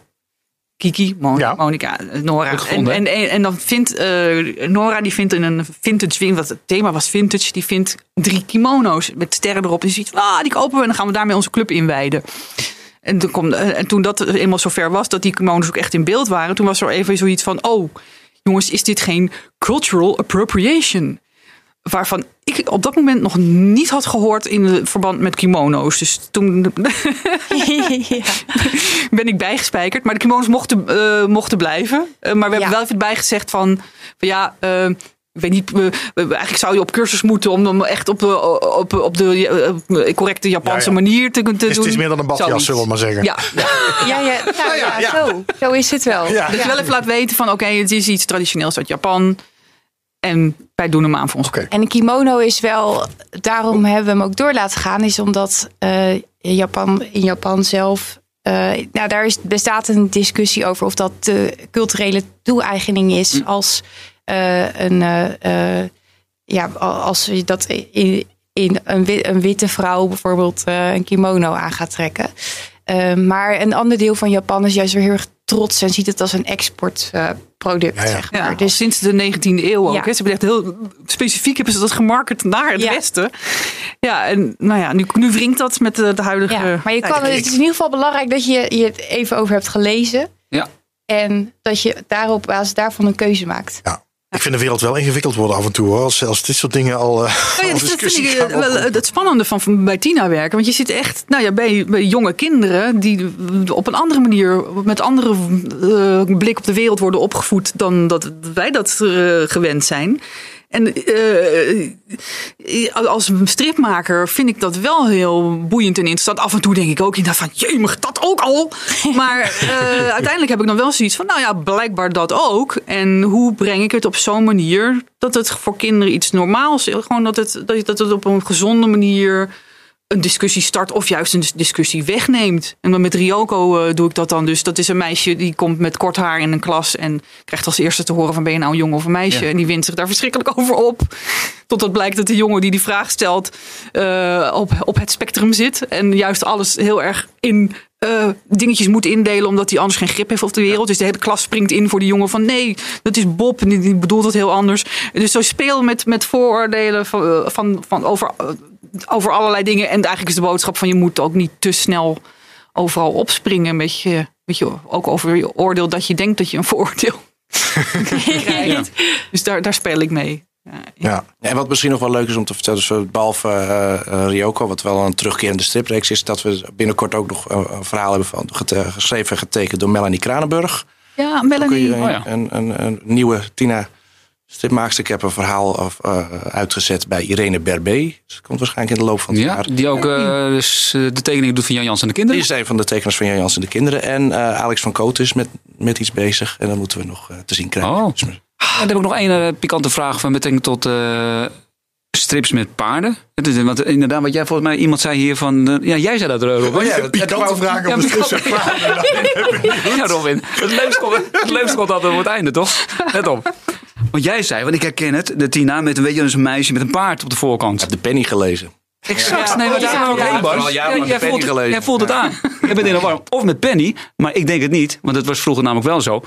Kiki, Mon Ja. Monica, Nora. En, en, en, en dan vindt eh, Nora, die vindt in een vintage winkel, wat het thema was vintage, die vindt drie kimono's met sterren erop. En die ziet, ah, die kopen we en dan gaan we daarmee onze club inwijden. En toen, komt, en toen dat eenmaal zover was, dat die kimono's ook echt in beeld waren, toen was er even zoiets van, oh, jongens, is dit geen cultural appropriation? Waarvan ik op dat moment nog niet had gehoord in verband met kimono's. Dus toen ja. ben ik bijgespijkerd. Maar de kimono's mochten, eh, mochten blijven. Eh, maar we hebben Ja. wel even bijgezegd van, van ja, eh, ik weet niet, eigenlijk zou je op cursus moeten om hem echt op de, op, op de eh, correcte Japanse Ja, ja. manier te, is, doen. het is meer dan een badjas, Zoiets. zullen we maar zeggen. Ja, ja. Ja, ja, nou, ja, ja. Zo. zo is het wel. Ja. je wel even laat weten van, oké, het is iets traditioneels uit Japan. En wij doen hem aan voor ons. En een kimono is wel, daarom hebben we hem ook door laten gaan, is omdat eh, Japan, in Japan zelf, eh, nou daar is, bestaat een discussie over of dat de culturele toe-eigening is als eh, een, eh, eh, ja, als je dat in, in een, een witte vrouw bijvoorbeeld eh, een kimono aan gaat trekken. Eh, maar een ander deel van Japan is juist weer heel erg trots en ziet het als een exportproduct. Ja, ja. Zeg maar. Ja, dus sinds de 19e eeuw ook. Ja. Hè. Ze hebben echt heel specifiek hebben ze dat gemarket naar het Ja. westen. Ja, en nou ja, nu, nu wringt dat met de, de huidige. Ja, maar je kan, het is in ieder geval belangrijk dat je je het even over hebt gelezen. Ja. En dat je daarop op basis daarvan een keuze maakt. Ik vind de wereld wel ingewikkeld worden af en toe. Hoor. Als, als dit soort dingen al. eh, Nou ja, al dat vind ik eh, wel oproepen. het spannende van, van bij Tina werken. Want je zit echt nou ja, bij, bij jonge kinderen die op een andere manier, met andere eh, blik op de wereld worden opgevoed dan dat wij dat eh, gewend zijn. En eh, als stripmaker vind ik dat wel heel boeiend en interessant. Af en toe denk ik ook inderdaad van, jemig, dat ook al. Maar eh, uiteindelijk heb ik dan wel zoiets van, nou ja, blijkbaar dat ook. En hoe breng ik het op zo'n manier dat het voor kinderen iets normaals is? Gewoon dat het- dat het op een gezonde manier een discussie start of juist een discussie wegneemt. En dan met Ryoko eh, doe ik dat dan dus. Dat is een meisje die komt met kort haar in een klas en krijgt als eerste te horen van ben je nou een jongen of een meisje? Ja. En die wint zich daar verschrikkelijk over op. Totdat blijkt dat de jongen die die vraag stelt eh, op, op het spectrum zit. En juist alles heel erg in eh, dingetjes moet indelen omdat hij anders geen grip heeft op de wereld. Dus de hele klas springt in voor die jongen van nee, dat is Bob en die, die bedoelt het heel anders. Dus zo speel met, met vooroordelen van, eh, van, van over, eh, over allerlei dingen. En eigenlijk is de boodschap van je moet ook niet te snel overal opspringen. Een beetje, weet je, ook over je oordeel dat je denkt dat je een vooroordeel krijgt. Dus daar, daar speel ik mee. Ja, Ja. Ja, en wat misschien nog wel leuk is om te vertellen, dus, eh, behalve eh, eh, Ryoko, wat wel een terugkerende stripreeks is, dat we binnenkort ook nog een verhaal hebben van, geschreven en getekend door Melanie Kranenburg. ja Melanie. een, Oh ja. een, een, een nieuwe Tina stripmaakster. Ik heb een verhaal of, eh, uitgezet bij Irene Berbé. Dus dat komt waarschijnlijk in de loop van het Ja, jaar. die ook eh, dus, eh, de tekening doet van Jan Jans en de Die kinderen. is een van de tekeners van Jan Jans en de kinderen. En eh, Alex van Koot is met, met iets bezig. En dat moeten we nog te zien krijgen. Oh. Ja, dan heb ik nog één eh, pikante vraag van betrekking tot eh, strips met paarden. Het is, want inderdaad, wat jij volgens mij iemand zei hier van. eh, ja, jij zei dat, Robin. Oh ja, pikante vragen Ja, over pikante- strips en paarden. Ja, Robin. Het leukste komt, het leukste komt altijd op het einde, toch? Let op. Want jij zei, want ik herken het, de Tina met een, weet je, dus een meisje met een paard op de voorkant. ik heb de penny gelezen. Exact. Nee, maar daar Ja, ook ja. heen, Bas. Ja, jij, voelt, gelezen. jij voelt het aan. Jij bent in de war. Of met Penny, maar ik denk het niet. Want het was vroeger namelijk wel zo.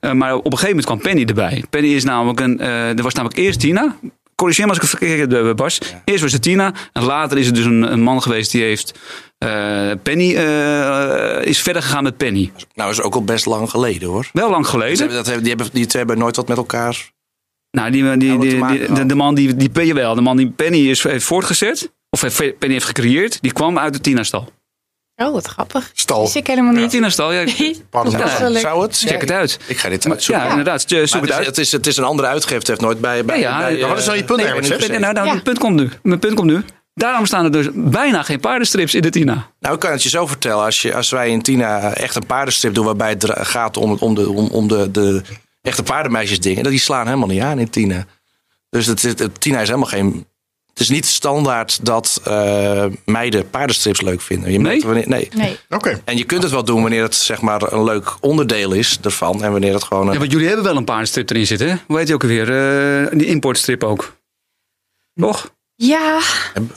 Eh, maar op een gegeven moment kwam Penny erbij. Penny is namelijk een... eh, er was namelijk eerst Tina. Corrigeer me als ik het verkeerd heb, Bas. Eerst was het Tina. En later is het dus een, een man geweest die heeft... eh, Penny eh, is verder gegaan met Penny. Nou, is ook al best lang geleden hoor. Wel lang Ze geleden. hebben, dat hebben, die, hebben, die twee hebben nooit wat met elkaar. Nou, die, die, Ja, die, de, man die, die ben je wel. De man die Penny is, heeft voortgezet. Of heeft, Penny heeft gecreëerd. Die kwam uit de Tina-stal. Oh, wat grappig. Stal. Wist ik helemaal niet. Tina-stal, ja. Pardon. Ja. Zou het? Check het uit. Ik ga dit Maar- uitzoeken. ja, inderdaad. Zoek Maar het het, is, uit. het, is, het is een andere uitgever. heeft nooit bij. bij, Ja, ja, bij, ja, wat is nou je punt Nee, Sef? nou, nou, Ja. mijn punt komt nu. Mijn punt komt nu. Daarom staan er dus bijna geen paardenstrips in de Tina. Nou, ik kan het je zo vertellen. Als, je, als wij in Tina echt een paardenstrip doen... waarbij het gaat om, om, de, om, om de, de echte paardenmeisjes dingen... die slaan helemaal niet aan in Tina. Dus het, het, het- Tina is helemaal geen... Het is niet standaard dat eh, meiden paardenstrips leuk vinden. Je Nee? moet- wanneer- nee. Nee. Oké. En je kunt het wel doen wanneer het zeg maar een leuk onderdeel is ervan. En wanneer het gewoon... een- Ja, want jullie hebben wel een paardenstrip erin zitten, hè? Hoe heet die ook alweer? Eh, die importstrip ook. Toch? Ja,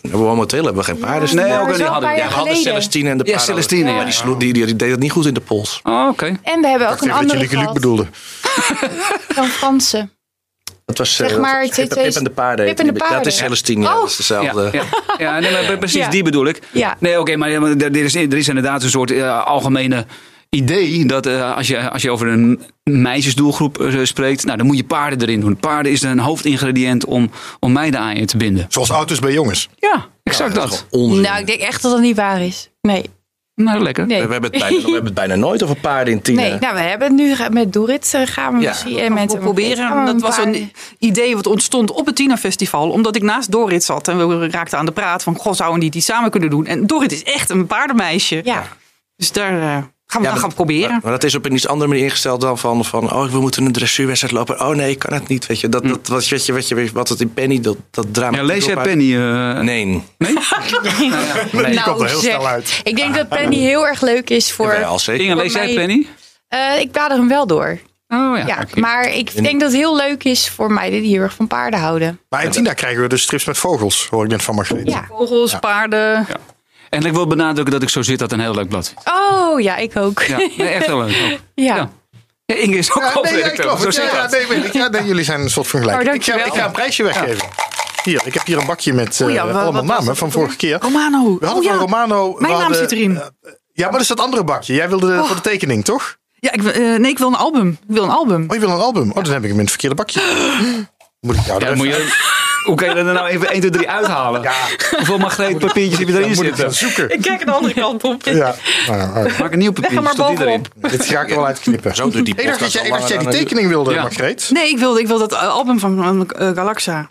We momenteel hebben we geen paarden. Nee, ook niet hadden. Ja, we hadden. Celestine en de Ja, paarden. Celestine, ja. Maar die, sloeg, die, die deed het niet goed in de pols. Oh, oké. En we hebben ook een even dat andere je Luc gehad. bedoelde. Van Fransen. Dat was Zeg eh, maar, dat Pip, Pip en de paarden. Pip en de het is paarden. Celestine, ja, Oh. dat is dezelfde. Ja, ja. ja nee, maar precies Ja. die bedoel ik. Ja. Nee, oké, maar, er, is, er is inderdaad een soort eh, algemene idee dat eh, als, je, als je over een meisjesdoelgroep spreekt, nou, dan moet je paarden erin doen. Paarden is een hoofdingrediënt om, om meiden aan je te binden. Zoals auto's bij jongens. Ja, exact dat dat. Nou, ik denk echt dat dat niet waar is. Nee. Nou, lekker. Nee. We hebben, het bijna, we hebben het bijna nooit over paarden in Tina. Nee, nou, we hebben het nu met Dorit eh, gaan we Ja. misschien en met we proberen. Dat was een idee wat ontstond op het Tina Festival. Omdat ik naast Dorit zat en we raakten aan de praat van... Goh, zouden we niet iets samen kunnen doen? En Dorit is echt een paardenmeisje. Ja, Dus daar eh, gaan we Ja, dan maar- gaan proberen. Maar, maar dat is op een iets andere manier ingesteld dan van, van oh, we moeten een dressuurwedstrijd lopen. Oh nee, ik kan het niet. Weet je, dat, dat, wat, weet je, weet je, wat het in Penny, dat, dat drama. Ja, lees jij Penny? eh, Nee. Nee? Die Nou, komt er heel zeg. snel uit. ik denk dat Penny heel erg leuk is voor... Jawel, zeker. Inge, lees jij Penny? Eh, ik blader hem wel door. Oh ja. Ja, maar ik denk dat het heel leuk is voor meiden die heel erg van paarden houden. Maar in Tina krijgen we dus strips met vogels, hoor ik net van Margreet. Ja. Vogels, paarden. En ik wil benadrukken dat ik zo zit dat een heel leuk blad. Oh, ja, ik ook. Ja, nee, echt heel leuk. ook. Ja. Ja. Ja, Inge is ook Ja, nee, ja, Zo zit Ja, nee. Ja, jullie zijn een soort van gelijk. Oh, ik, ga, ik ga een prijsje weggeven. Hier, ik heb hier een bakje met eh, Oh ja, allemaal namen van vorige keer. Romano. We hadden Oh, van. Romano... Mijn naam zit erin. ja, maar dat is dat andere bakje. Jij wilde de- voor de tekening, toch? Ja, ik, wil- eh, nee, ik wil een album. Ik wil een album. Oh, je wil een album? Oh, dan heb ik hem in het verkeerde bakje. Moet ik jou Ja, moet je, hoe kan je er nou even 1, 2, 3 uithalen? Ja, Hoeveel magneet papiertjes heb je erin moet ik zitten? zoeken. Ik kijk er de andere kant op. Ja, nou, oh. Maak een nieuw Leg papier, hem maar stop die erin. dit ga ik er wel uitknippen. Zo doet die Ik dacht dat podcast jij, al ik dacht dat jij die dan tekening wilde, Ja. Margreet. Nee, ik wil, ik wil dat album van eh, Galaxa.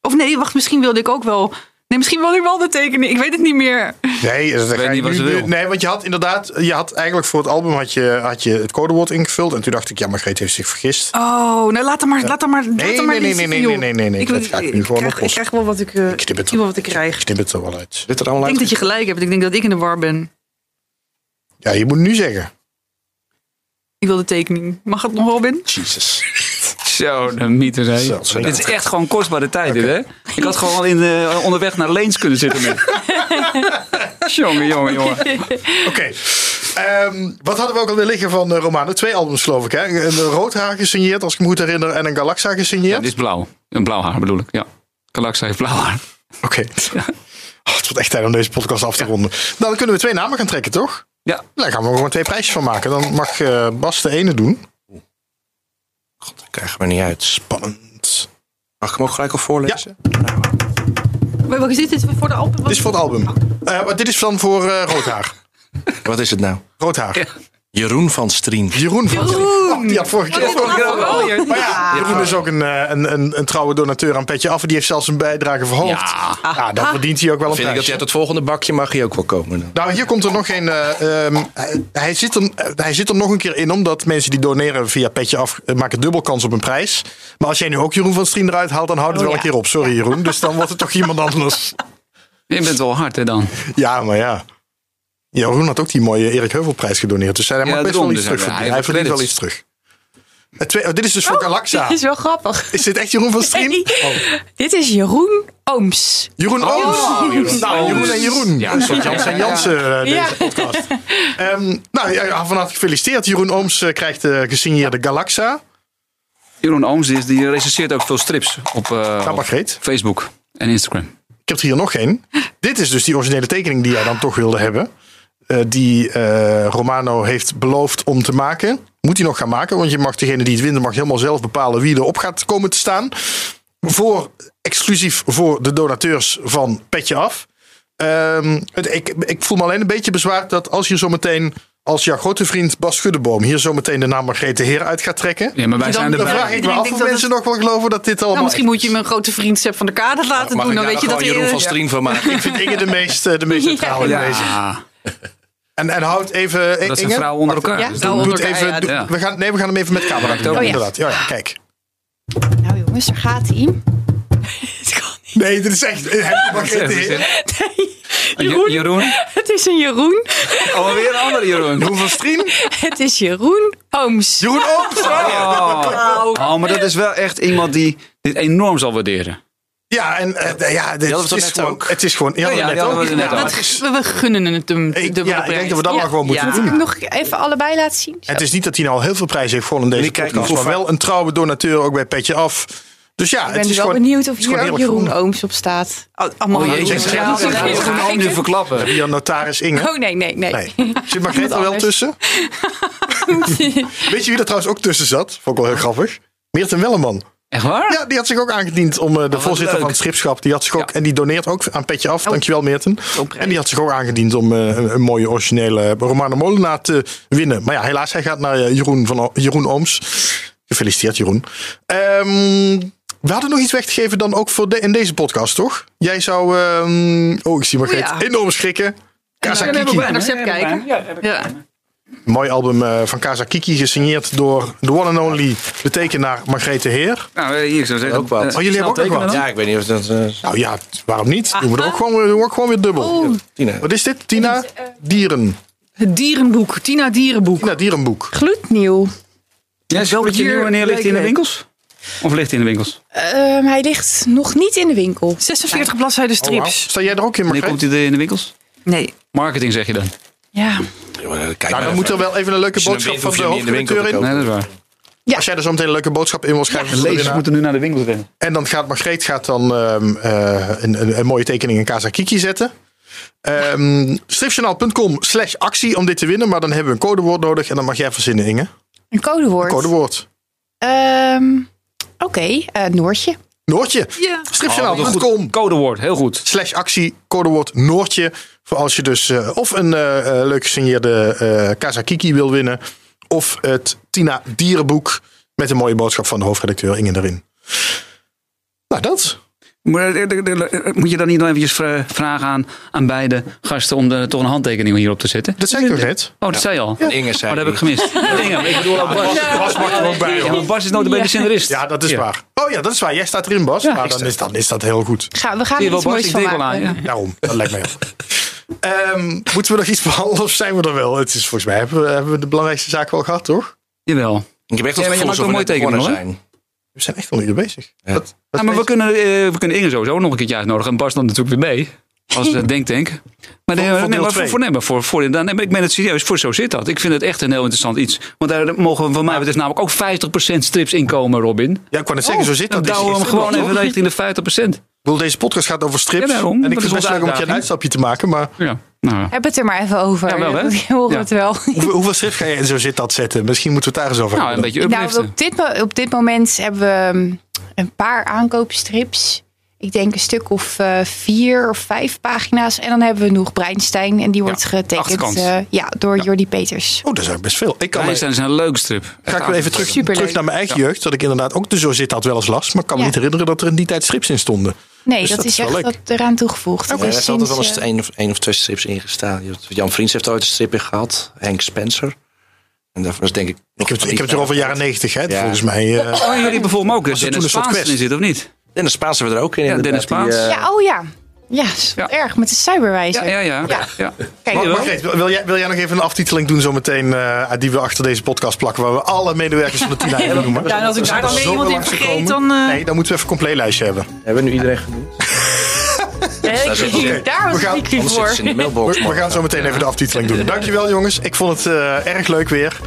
Of nee, wacht, misschien wilde ik ook wel... Nee, misschien wilde ik wel de tekening. Ik weet het niet meer. Nee, dat weet je niet wat nu- ze wil. nee, want je had inderdaad, je had eigenlijk voor het album had je, had je het codewoord ingevuld. En toen dacht ik, ja, Margreet heeft zich vergist. Oh, nou laat hem maar, laat hem maar, laat Nee, hem maar nee, nee, nee, nee, nee, nee, nee. Ik, Dat ga ik nu gewoon krijg, ik krijg wel wat ik, eh, Ik knip het wel wat ik krijg. Ik knip het er wel uit. Zit er allemaal Ik denk uit? dat je gelijk hebt. Ik denk dat ik in de war ben. Ja, je moet nu zeggen. Ik wil de tekening. Mag het nog wel, Ben? Jesus. Zo, de mythe. Zo, zo. Dit is echt gewoon kostbare tijd, dit, hè? Ik had gewoon in de, onderweg naar Leens kunnen zitten met. jongen, jongen, jongen. Oké. Ehm, wat hadden we ook alweer liggen van uh, Romano? Twee albums geloof ik. Hè? Een Roodhaar gesigneerd, als ik me goed herinner. En een Galaxa Ja, gesigneerd. dit is blauw. Een blauw haar bedoel ik, ja. Galaxa heeft blauw haar. Oké. Oh, het wordt echt tijd om deze podcast af te ronden. Nou, dan kunnen we twee namen gaan trekken, toch? Ja. Daar gaan we gewoon twee prijsjes van maken. Dan mag eh, Bas de ene doen. God, dat krijgen we niet uit. Spannend. Mag ik hem ook gelijk al voorlezen? Wat is dit? Dit is voor de album? Dit is voor het album. Maar dit is dan voor eh Roodhaar. Wat is het nou? Roodhaar. Ja. Jeroen van Strien. Jeroen van Oh, die had vorige keer Oh, Maar ja, Jeroen is ook een, eh, een, een, een trouwe donateur aan Petje Af. En die heeft zelfs een bijdrage verhoogd. Ja. Ja, dan verdient hij ook wel een Vind ik dat hij uit het volgende bakje mag hij ook wel komen. dan. Nou, hier komt er nog een. eh, ehm, hij, zit er, eh, hij zit er nog een keer in, omdat mensen die doneren via Petje Af maken dubbel kans op een prijs. Maar als jij nu ook Jeroen van Strien eruit haalt, dan houdt het Oh, wel een ja. keer op. Sorry, Jeroen. Dus dan wordt het toch iemand anders. Je bent wel hard, hè, dan? Ja, maar ja. Jeroen had ook die mooie Erik Heuvelprijs gedoneerd. Dus hij mag Ja, best wel iets dus terug hij- verdienen. Hij hij verdient heeft wel iets terug. Twee- oh, dit is dus voor Galaxa. Dit is wel grappig. Is dit echt Jeroen van Strien? Nee. Dit is Jeroen Ooms. Jeroen Ooms. Nou, Jeroen en Jeroen. Ja, een soort ja, Jans en ja, Jansen, eh, deze Ja. podcast. Ehm, nou, ja, van harte gefeliciteerd. Jeroen Ooms eh, krijgt de gesigneerde Galaxa. Jeroen Ooms die, die recenseert ook veel strips op, eh, Nou, op. Facebook en Instagram. Ik heb er hier nog één. Dit is dus die originele tekening die jij dan toch wilde hebben. Eh, die eh, Romano heeft beloofd om te maken. Moet hij nog gaan maken, want je mag degene die het wint, mag helemaal zelf bepalen wie erop gaat komen te staan. Voor, exclusief voor de donateurs van Petje Af. Ehm, het- ik, ik voel me alleen een beetje bezwaard dat als je zometeen als jouw grote vriend Bas Schuddeboom hier zometeen de naam Margreet de Heer uit gaat trekken. Ja, maar wij Dan- zijn Dan erbij. vraag ik me af denk of dat mensen nog wel geloven dat dit allemaal Nou, misschien moet je mijn grote vriend Sepp van der Kade laten Mag doen. ik Dan weet je gewoon dat hij... Jeroen van Ja. Strien van maken? Ik vind Inge de meest, eh, de meest centrale in deze. En, en houd even. dat zijn vrouwen onder elkaar. Ja. Dus doe- onder elkaar, even, ja. we gaan, nee, we gaan hem even met camera doen. Oh, Ja. Inderdaad. Ja, ja, kijk. Nou jongens, daar gaat hij. Het kan niet. Nee, dit is echt. Nee. Je- Jeroen. Jeroen? Het is een Jeroen. Oh, weer een andere Jeroen. Jeroen van Strien? Het is Jeroen Ooms. Jeroen Ooms. Oh. oh, maar dat is wel echt iemand die dit enorm zal waarderen. Ja, en eh, ja, dit, het, is gewoon, ook? het is gewoon... Ja, net ook. we net Ja, ook. het is- We, we gunnen het hem ja, ik denk dat we dat Ja. maar gewoon moeten Ja. doen. Moet ik nog even allebei laten zien? Zo. Het is niet dat hij nou heel veel prijzen heeft gewonnen in deze podcast. Maar wel een trouwe donateur ook bij Petje Af. Dus ja, ik ben het is wel gewoon... benieuwd of hier ook Jeroen groen. Ooms op staat. Oh, Allemaal Oh, Ja, ja, nu verklappen. Hier notaris Inge. Oh nee, nee, nee. Nee. Zit Margreet er wel tussen? Weet je wie er trouwens ook tussen zat? Vond ik wel heel grappig. Meerten Welleman. Echt waar? Ja, die had zich ook aangediend om eh, de wat voorzitter leuk. van het schipschap. Die had zich ook, Ja. En die doneert ook aan Petje Af. Oh. Dankjewel Meerten. En die had zich ook aangediend om eh, een, een mooie originele Romano Molenaar te winnen. Maar ja, helaas, hij gaat naar eh, Jeroen, van, O- Jeroen Ooms. Gefeliciteerd Jeroen. Ehm, we hadden nog iets weg te geven dan ook voor de, in deze podcast, toch? Jij zou... ehm, oh, ik zie Margreet Ja. enorm schrikken. Casa Ja, Kiki. naar Sepp kijken. Ja. Mooi album eh, van Casa Kiki, gesigneerd door de one and only, de tekenaar Margrethe Heer. Nou, eh, hier zou zeggen. Ook wat. eh, Oh, jullie hebben ook nog wat? Ja, ik weet niet of dat... Nou ja, waarom niet? Doen we er ook gewoon, weer- doen we ook gewoon weer dubbel. Oh, Tina. Wat is dit? Tina? Dieren. Het dierenboek, Tina Dierenboek. Tina Dierenboek. gloednieuw. Ja, is het wanneer ligt hij in de winkels? Of ligt hij in de winkels? Ehm, hij ligt nog niet in de winkel. 46 bladzijden Oh, strips. Sta jij er ook in, Wanneer Margreet? komt hij in de winkels? Nee. Marketing zeg je dan. Ja. Joh, Kijk Nou, maar dan moet er wel even een leuke boodschap van de winkel hoofdredacteur te in. Nee, dat is waar. Als jij er zo meteen een leuke boodschap in wil schrijven. voor de Lezers moeten nu naar de winkels rennen. En dan gaat Margreet gaat dan ehm, eh, een, een, een mooie tekening in Casa Kiki zetten. Ehm stripjournaal.com slash actie om dit te winnen. Maar dan hebben we een codewoord nodig. En dan mag jij verzinnen, Inge. Een codewoord. Codewoord. Ehm, Oké, eh, Noortje. Noortje. Ja. Stripjournaal.com Codewoord, heel goed. slash actie, codewoord Noortje. Voor als je dus eh, of een eh eh, leuk gesigneerde eh Casa Kiki wil winnen. Of het Tina Dierenboek met een mooie boodschap van de hoofdredacteur Inge erin. Nou, dat. Moet je dan niet nog eventjes vra- vragen aan, aan beide gasten om er toch een handtekening hierop te zetten? Dat zei ik toch net? Oh, dat zei je al. Van Inge Oh, zei dat heb ik gemist. Inge, ik bedoel ook Bas. Bas mag er ook bij, Ja, Bas is nooit bij de scenarist. Ja, dat is Ja. waar. Oh ja, dat is waar. Jij staat erin, Bas. Ja, dan is, dan is dat heel goed. Ga, we gaan er wel, iets moois van maken. aan, ja. Daarom, dat lijkt mij op. Ehm, moeten we nog iets behandelen of zijn we er wel? Het is volgens mij hebben we, hebben we de belangrijkste zaak wel gehad, toch? Jawel. Ik heb echt Ja, het je gevoel wel we begonnen tekening, zijn. We zijn echt een uur bezig. Ja. Wat, wat Ja, maar we kunnen, eh, we kunnen Inge sowieso nog een keertje uitnodigen. En Bas dan natuurlijk weer mee. Als uh, denktank. Maar, nee, Voor- voor nee, deel maar voor, voor, nee, maar voor, voor, dan, nee, maar ik ben het serieus. Voor zo zit dat. Ik vind het echt een heel interessant iets. Want daar mogen van mij betreft namelijk ook 50% strips inkomen, Robin. Ja, ik wou net zeggen, zo zit Dan dat. douwen we hem gewoon even richting de 50%. Bedoel, deze podcast gaat over strips. Ja, daarom. en ik Dat vind het best onze leuk om een een uitstapje te maken. Maar Ja. Nou, Heb het er maar even over. Ja, wel, hè? Horen Ja. het wel. hoeveel, hoeveel strips ga je in zo zit dat zetten? Misschien moeten we het daar eens over nou, een hebben. beetje Nou, op, dit, mo- op dit moment hebben we um, een paar aankoopstrips. Ik denk een stuk of eh, vier of vijf pagina's. En dan hebben we nog Breinstein. En die wordt getekend eh, ja, door Jordi Peters. Oh, dat is best veel. Ik kan Ja, me- is een, een leuke strip. ga ik weer even terug, Superleuk. terug naar mijn eigen jeugd. Dat ik inderdaad ook de zo zit had wel eens last. Maar ik kan me Ja. niet herinneren dat er in die tijd strips in stonden. Nee, Dus dat, dat is echt wat eraan toegevoegd. Ja, Het er is heeft altijd wel eens sinds, eh, één of, één of twee strips ingestaan. Jan Vriends heeft ooit een strip in gehad. Henk Spencer. En daarvan is denk ik... Ik heb, ik heb het er over jaren negentig, hè. Ja. Volgens mij. eh, Oh, jullie bijvoorbeeld ook. Was er Dennis toen een soort Spaans quest? in zit, of niet? Dennis Spaans hebben we er ook in. Ja, Dennis die, Spaans. eh, ja, oh ja. Ja, is Ja. erg met de cyberwijzer. Ja, ja, ja. Ja. ja. Kijk, Maar, Margreet, wil jij, wil jij nog even een aftiteling doen zometeen eh, die we achter deze podcast plakken, waar we alle medewerkers van de Tina even noemen? Ja, en als ik daar dan er weer iemand in vergeet, gekomen. dan... eh, Nee, dan moeten we even een compleet lijstje hebben. Hebben we nu iedereen genoemd? daar was We gaan- ik niet Anders voor. we gaan zo meteen even de aftiteling doen. Dankjewel jongens, ik vond het eh, erg leuk weer.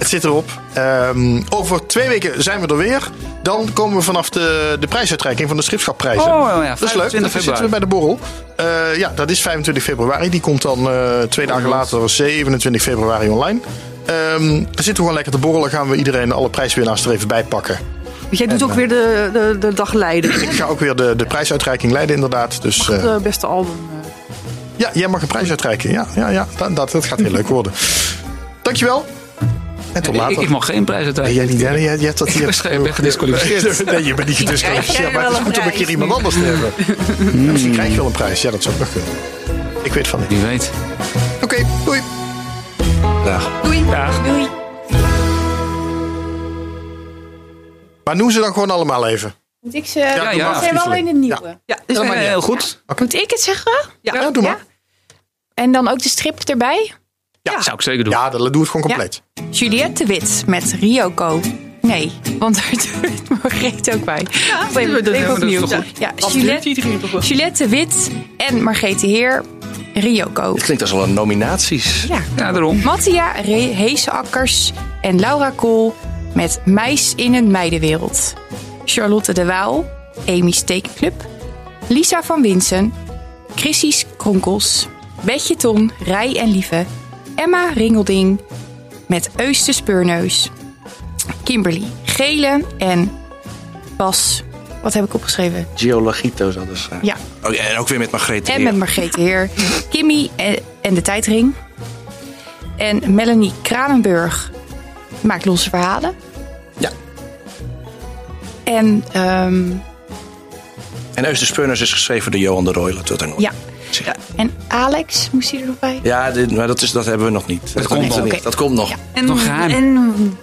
Het zit erop. Ehm, over twee weken zijn we er weer. Dan komen we vanaf de, de prijsuitreiking van de schriftschaprijzen. Oh, ja, Dat is leuk. 25 Dan zitten we bij de borrel. Eh, ja, dat is 25 februari. Die komt dan eh, twee dagen later, 27 februari online. Ehm dan zitten we gewoon lekker te borrelen. Gaan we iedereen, alle prijswinnaars er even bij pakken. Jij doet ook weer de, de, de dag leiden. Ik ga ook weer de, de prijsuitreiking leiden inderdaad. Dus eh, Het beste album. eh. ja, jij mag een prijs uitreiken. Ja, ja, ja dat, dat, dat gaat heel leuk worden. Dankjewel. En tot Ik, later. ik mag geen prijs Nee, uitreiken. jij niet, jij, jij, jij hebt dat hier. Ik ben gedisqualificeerd. Nee, je bent niet gedisqualificeerd. Maar het is goed om een keer iemand anders te hebben. Ja, misschien krijg je wel een prijs. Ja, dat zou ook nog kunnen. Ik weet van niet. Wie weet. Oké, doei. Dag. Doei. Doei. Maar noem ze dan gewoon allemaal even. Moet ik ze... Ja, ja, zijn wel in het nieuwe. Ja, Ja, dus dat maakt niet heel goed. Moet ik het zeggen? Ja, doe maar. En dan ook de strip erbij? Ja, zou ik zeker doen. Ja, dan doe het gewoon compleet. Juliette de Wit met Ryoko. Nee, want daar doet Margreet ook bij. Ja, even, dat- even dat is opnieuw. Ja, Dat Juliette? Juliette de Wit en Margreet de Heer, Ryoko. Het klinkt als wel een nominaties. Ja, Ja, daarom. Mattia Heeseakkers en Laura Kool met Meis in een meidenwereld. Charlotte de Waal, Amy's Tekenclub. Lisa van Winsen, Chrissy's Kronkels. Betje Ton, Rij en Lieve. Emma Ringelding met Eus de Speurneus. Kimberly Gele en Bas, wat heb ik opgeschreven? Geologito zal dat zijn. Ja, Oh, en ook weer met Margreet de en Heer. met Margreet Heer, Kimmy en, de Tijdring. En Melanie Kranenburg maakt losse verhalen. Ja. En ehm, En Eus de Speurners is geschreven door Johan de. Laten we dat dan nog ja. En Alex, moest hij er nog bij? Ja, dit, maar dat, is, dat hebben we nog niet. Dat, komt komt nog. niet. Dat komt nog. Ja. En, Nog geheim. en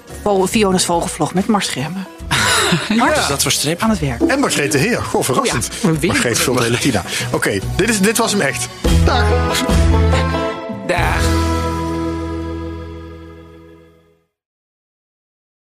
Fiona's vogelvlog met Mars Schermen. Wat is dat strip? Aan het werk. En Margreet de Heer. Goh, verrassend. Oh ja. Margreet vult de hele Tina. Oké, dit, is- dit was hem echt. Dag.